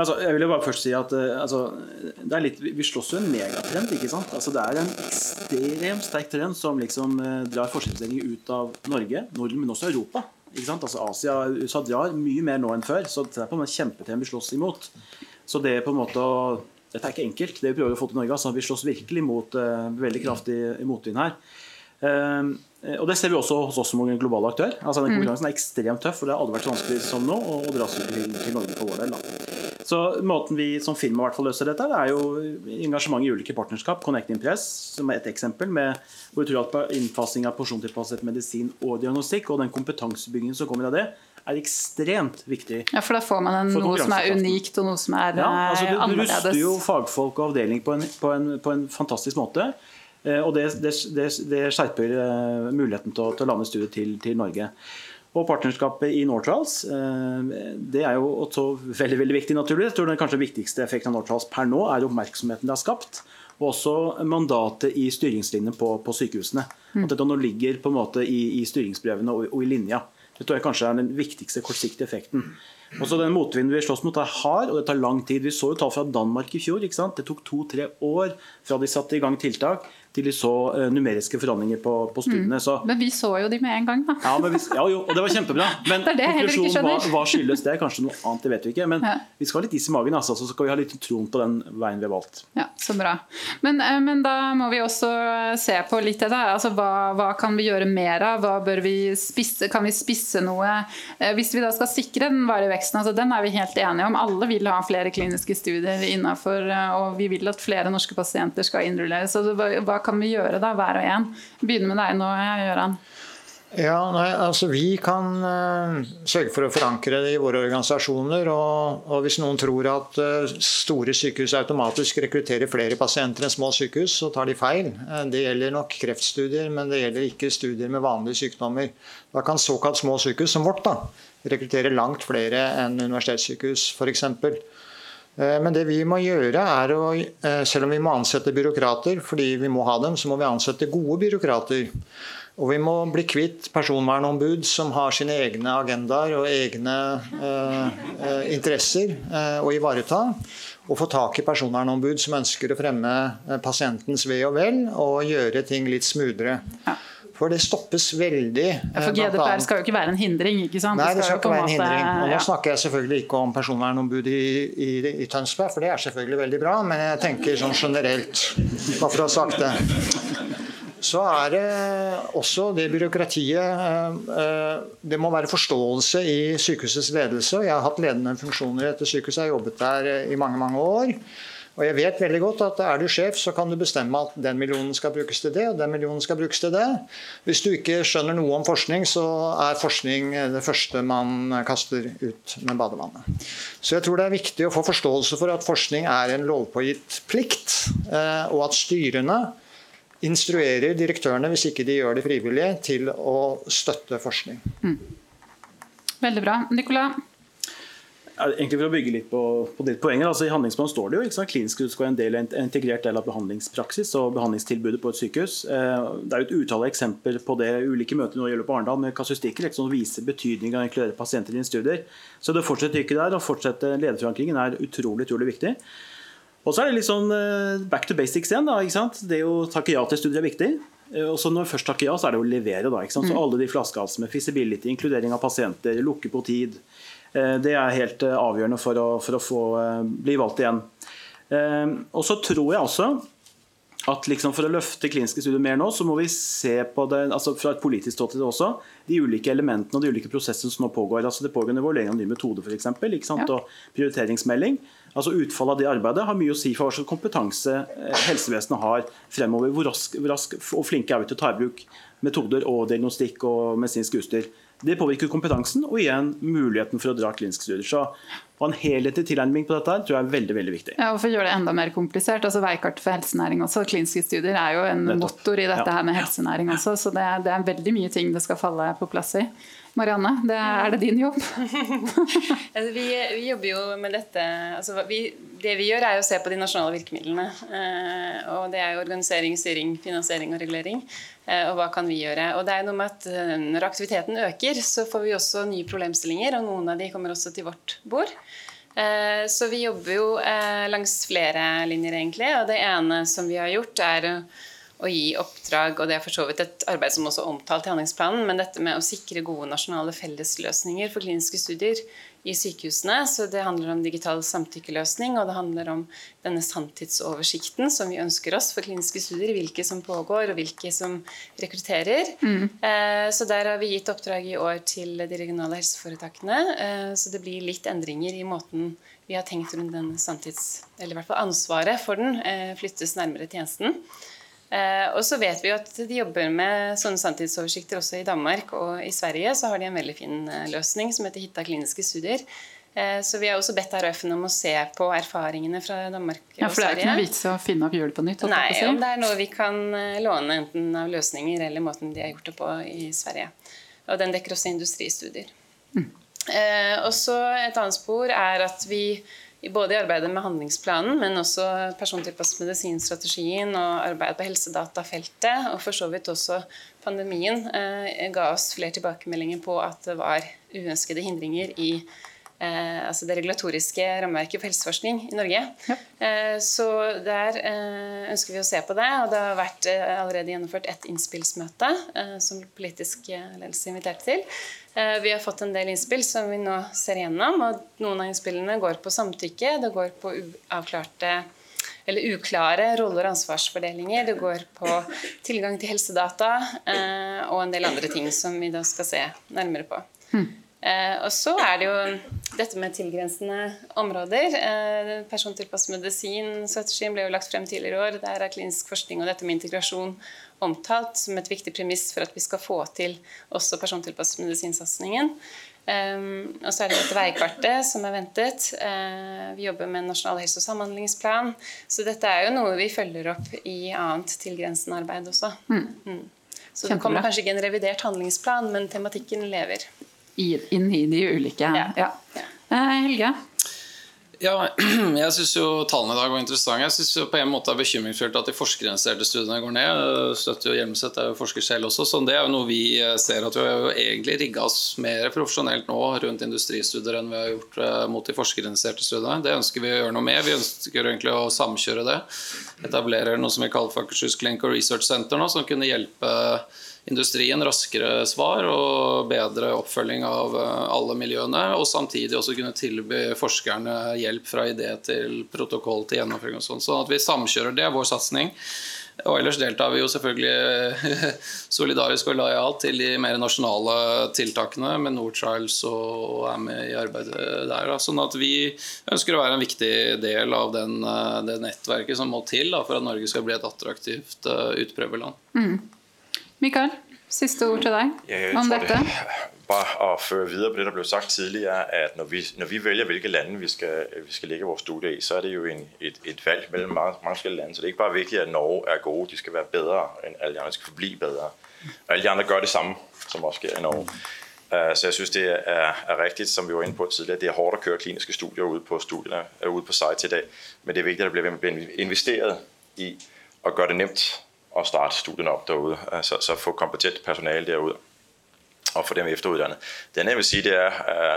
Altså, jeg vil jo bare først si at uh, altså, litt, Vi slåss jo en megatrend. ikke sant? Altså, det er en ekstremt sterk trend som liksom uh, drar forskningsstillinger ut av Norge, Norden, men også Europa. ikke sant? Altså, Asia USA drar mye mer nå enn før. Så det er på en kjempetrend vi slåss imot. Så det på en måte Dette er ikke enkelt, det vi prøver å få til Norge. altså Vi slåss virkelig mot uh, veldig kraftig motvind her. Uh, og Det ser vi også hos oss som en global aktør. Altså den mm. Konkurransen er ekstremt tøff, og det har aldri vært så vanskelig som nå å, dra seg til, til Norge for vår del. Da. Så Måten vi som firma løser dette, det er jo engasjement i ulike partnerskap. Connect Impress som er et eksempel, med, hvor vi tror at innfasing av porsjontilpasset medisin og diagnostikk og den kompetansebyggingen som kommer av det, er ekstremt viktig. Ja, For da får man en, noe som er unikt og noe som er ja, altså, du, du ruster jo fagfolk og avdeling på en, på en, på en fantastisk måte. Eh, og det, det, det, det skjerper eh, muligheten til å, til å lande studiet til, til, Norge. Og partnerskapet i Nortrals eh, det er jo også veldig veldig viktig. naturlig. Jeg tror Den kanskje viktigste effekten av Nortrals per nå er oppmerksomheten det har skapt. Og også mandatet i styringslinjene på, på sykehusene. Mm. At dette nå ligger på en måte i, i styringsbrevene og, og, i linja. Det tror jeg kanskje er den viktigste kortsiktige effekten. Også den motvinden vi slåss mot, er hard, og det tar lang tid. Vi så jo tall fra Danmark i fjor. ikke sant? Det tok to-tre år fra de satte i gang tiltak til de så uh, numeriske forandringer på, på studiene. Mm. men vi så jo de med en gang, da. Ja, vi, ja jo, og det var kjempebra. Men det det konklusjonen hva, hva, skyldes det? Kanskje noe annet, det vet vi ikke. Men ja. vi skal ha litt is i magen, altså, så skal vi ha litt troen på den veien vi har valgt. Ja, Så bra. Men, uh, men da må vi også se på litt det der. Altså, hva, hva, kan vi gjøre mer av? Hva bør vi spisse? Kan vi spisse noe? Uh, hvis vi da skal sikre den varige veksten, altså, den er vi helt enige om. Alle vil ha flere kliniske studier innafor, og vi vil at flere norske pasienter skal innrulleres. altså hva kan vi gjøre, da, hver og en? Begynne med deg nå, Gøran. Ja, nei, altså Vi kan uh, sørge for å forankre det i våre organisasjoner. Og, og Hvis noen tror at uh, store sykehus automatisk rekrutterer flere pasienter enn små sykehus, så tar de feil. Uh, det gjelder nok kreftstudier, men det gjelder ikke studier med vanlige sykdommer. Da kan såkalt små sykehus som vårt da, rekruttere langt flere enn universitetssykehus f.eks. Eh, men det vi må gjøre er å, eh, selv om vi må ansette byråkrater, fordi vi må ha dem, så må vi ansette gode byråkrater. Og vi må bli kvitt personvernombud som har sine egne agendaer og egne eh, eh, interesser eh, å ivareta. Og få tak i personvernombud som ønsker å fremme pasientens ve og vel og gjøre ting litt smoothere. For det stoppes veldig. Ja, for GDPR skal jo ikke være en hindring? ikke sant? Nei, det skal, ikke være en hindring. Og nå snakker jeg selvfølgelig ikke om personvernombudet i, i, i, Tønsberg, for det er selvfølgelig veldig bra, men jeg tenker sånn generelt. Bare for å ha sagt det. Så er det også det byråkratiet eh, eh, Det må være forståelse i sykehusets ledelse. Jeg har hatt ledende funksjoner i dette sykehuset, jeg har jobbet der i mange, mange år. Og jeg vet veldig godt at er du sjef, så kan du bestemme at den millionen skal brukes til det, og den millionen skal brukes til det. Hvis du ikke skjønner noe om forskning, så er forskning det første man kaster ut med badevannet. Så jeg tror det er viktig å få forståelse for at forskning er en lovpågitt plikt, eh, og at styrene instruerer direktørene, hvis ikke de gjør det frivillig, til å støtte forskning. Mm. Veldig bra. Nicolas? Egentlig For å bygge litt på, på ditt poeng, altså I handlingsplanen står det jo ikke sant, klinisk skal være en, del, en integrert del av behandlingspraksis og behandlingstilbudet på et sykehus. Eh, det er jo et utall eksempler på det ulike møter nå gjelder på Arendal med kasustikker som viser betydningen av å inkludere pasienter i dine studier. Så det fortsetter ikke der, og fortsette lederforankringen er utrolig utrolig viktig. Og så er det litt sånn eh, back to basics igjen. da, ikke sant? Det å takke ja til studier er viktig. Eh, og så Når vi først takker ja, så er det å levere. da, ikke sant? Så mm. Alle de flaskehalsene med feasibility, inkludering av pasienter, lukke på tid, det er helt eh, avgjørende for å, for å få eh, bli valgt igjen. Og så tror jeg også at liksom for å løfte kliniske studier mer nå, så må vi se på det altså fra et politisk ståsted også, de ulike elementene og de ulike prosessene som nå pågår. altså Det pågår en evaluering av ny metode f.eks. Ja. Og prioriteringsmelding. altså Utfallet av det arbeidet har mye å si for hva slags kompetanse helsevesenet har fremover. Hvor rask, hvor rask og flinke er vi til å ta i bruk metoder og diagnostikk og medisinsk utstyr. Det påvirker kompetansen og igjen muligheten for å dra kliniske studier. Så Og En helhetlig tilnærming på dette tror jeg er veldig veldig viktig. Ja, og For å gjøre det enda mer komplisert, altså Veikartet for helsenæring også, kliniske studier er jo en motor i dette ja. her med helsenæring også, så det er, det er veldig mye ting det skal falle på plass i. Marianne, det er det din jobb? altså, vi, vi, jobber jo med dette altså, vi, Det vi gjør, er å se på de nasjonale virkemidlene. Eh, og Det er jo organisering, styring, finansiering og regulering. Eh, og hva kan vi gjøre? Og det er noe med at eh, Når aktiviteten øker, så får vi også nye problemstillinger, og noen av de kommer også til vårt bord. Så vi jobber jo langs flere linjer, egentlig. Og det ene som vi har gjort, er å gi oppdrag, og det er for så vidt et arbeid som også er omtalt i handlingsplanen, men dette med å sikre gode nasjonale fellesløsninger for kliniske studier i sykehusene. Så det handler om digital samtykkeløsning, og det handler om denne sanntidsoversikten som vi ønsker oss for kliniske studier, hvilke som pågår, og hvilke som rekrutterer. Mm. Eh, så der har vi gitt oppdrag i år til de regionale helseforetakene, eh, så det blir litt endringer i måten vi har tenkt rundt den sanntids... Eller i hvert fall ansvaret for den eh, flyttes nærmere tjenesten. Eh, og så vet vi jo at de jobber med sånne sanntidsoversikter også i Danmark. Og i Sverige så har de en veldig fin eh, løsning som heter Hitta kliniske studier. Eh, så vi har også bedt RF-en om å se på erfaringene fra Danmark og Sverige. Ja, For det er ikke noe vits å finne opp hjulet på nytt? Nei, om det er noe vi kan låne enten av løsninger eller måten de har gjort det på i Sverige. Og den dekker også industristudier. Mm. Eh, og så Et annet spor er at vi både i arbeidet med handlingsplanen, men også persontilpasset medisinstrategien og arbeid på helsedatafeltet, og for så vidt også pandemien, eh, ga oss flere tilbakemeldinger på at det var uønskede hindringer i eh, altså det regulatoriske rammeverket for helseforskning i Norge. Ja. Eh, så der eh, ønsker vi å se på det. Og det har vært eh, allerede gjennomført et innspillsmøte eh, som politisk ledelse inviterte til. Eh, vi har fått en del innspill som vi nå ser igjennom. og Noen av innspillene går på samtykke, det går på uavklarte eller uklare roller og ansvarsfordelinger. Det går på tilgang til helsedata eh, og en del andre ting som vi da skal se nærmere på. Mm. Eh, og så er det jo dette med tilgrensende områder. Eh, persontilpasset medisin-strategien ble jo lagt frem tidligere i år. Der er klinisk forskning og dette med integrasjon omtalt som et viktig premiss for at vi skal få til også persontilpasset medisinsatsingen. Um, og så er det dette veikartet som er ventet. Uh, vi jobber med en nasjonal helse- og samhandlingsplan. Så dette er jo noe vi følger opp i annet tilgrensende arbeid også. Mm. Mm. Så det kommer kanskje ikke en revidert handlingsplan, men tematikken lever. I, inn i de ulike ja. ja. Uh, Helge? Ja, jeg syns jo tallene i dag var interessante. Jeg syns på en måte det er bekymringsfullt at de forskerregistrerte studiene går ned. Støtter jo Hjelmeset er jo forsker selv også, så det er jo noe vi eh, ser at vi har jo egentlig rigga oss mer profesjonelt nå rundt industristudier enn vi har gjort eh, mot de forskerregistrerte studiene. Det ønsker vi å gjøre noe med. Vi ønsker egentlig å samkjøre det. Etablere noe som vi kaller for Akershus Clinical Research Center nå, som kunne hjelpe industrien raskere svar og bedre oppfølging av eh, alle miljøene. Og samtidig også kunne tilby forskerne hjelp fra idé til protokoll til gjennomføring. og sånn, Sånn at vi samkjører det, vår satsing. Og ellers deltar vi jo selvfølgelig solidarisk og lojalt til de mer nasjonale tiltakene med Nortrials og er med i arbeidet der. Sånn at vi ønsker å være en viktig del av den, eh, det nettverket som må til da, for at Norge skal bli et attraktivt eh, utprøveland. Mm. Mikael, siste ord til deg ja, om dette. Det, bare å føre videre på det der ble sagt tidligere, at når vi, når vi velger hvilke land vi skal, vi skal legge vores studie i, så er det jo en, et, et, valg mellom mange, mange forskjellige land. Så det er ikke bare viktig at Norge er gode, de skal være bedre enn alle de andre. Skal forbli bedre. Og alle de andre gjør det samme som også skjer i Norge. Uh, så jeg synes det er, er riktig, som vi var inne på tidligere, det er hårdt å køre kliniske studier ude på, studierne, ude på site i dag. Men det er viktig at det blir investeret i å gjøre det nemt at starte studiene opp derude. Altså, så få kompetent personale derude og få dem efteruddannet. Det andet jeg vil sige, det er,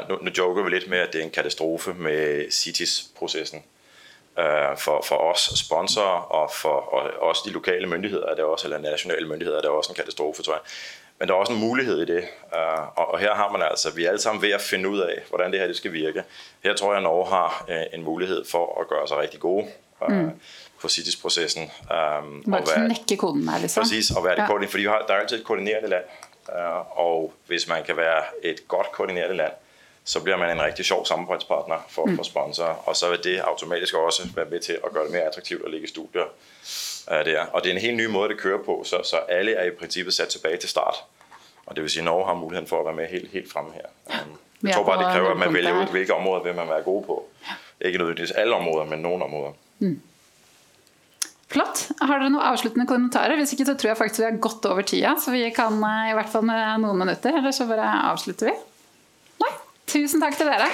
nu, nu joker vi lidt med, at det er en katastrofe med CITES-processen. For, for os sponsorer og for og også de lokale myndigheder er det også, eller nationale myndigheder er det også en katastrofe, tror jeg. Men der er også en mulighed i det. Og, og her har man altså, vi er alle sammen ved at finde ud af, hvordan det her det skal virke. Her tror jeg, at Norge har øh, en mulighed for at gøre sig rigtig gode. Mm CITES-prosessen. Um, Bare knekke koden her, liksom. Precis, og være det koordinert, fordi der er alltid et koordinerende land. Uh, og hvis man kan være et godt koordinerende land, så blir man en riktig sjov samarbeidspartner for, mm. for sponsorer. Og så vil det automatisk også være med til å gjøre det mer attraktivt å ligge studier uh, der. Og det er en helt ny måte det kører på, så, så alle er i prinsippet satt tilbake til start. Og det vil si Norge har muligheten for å være med helt, helt fremme her. Um, Jeg tror bare det krever at man velger ut hvilke områder vil man være gode på. Ikke nødvendigvis alle områder, men noen områder. Mm. Flott. Har dere noen avsluttende kommentarer? Hvis ikke så tror jeg faktisk vi har gått over tida, så vi kan eh, i hvert fall med noen minutter. Eller så bare avslutter vi. Nei. Tusen takk til dere.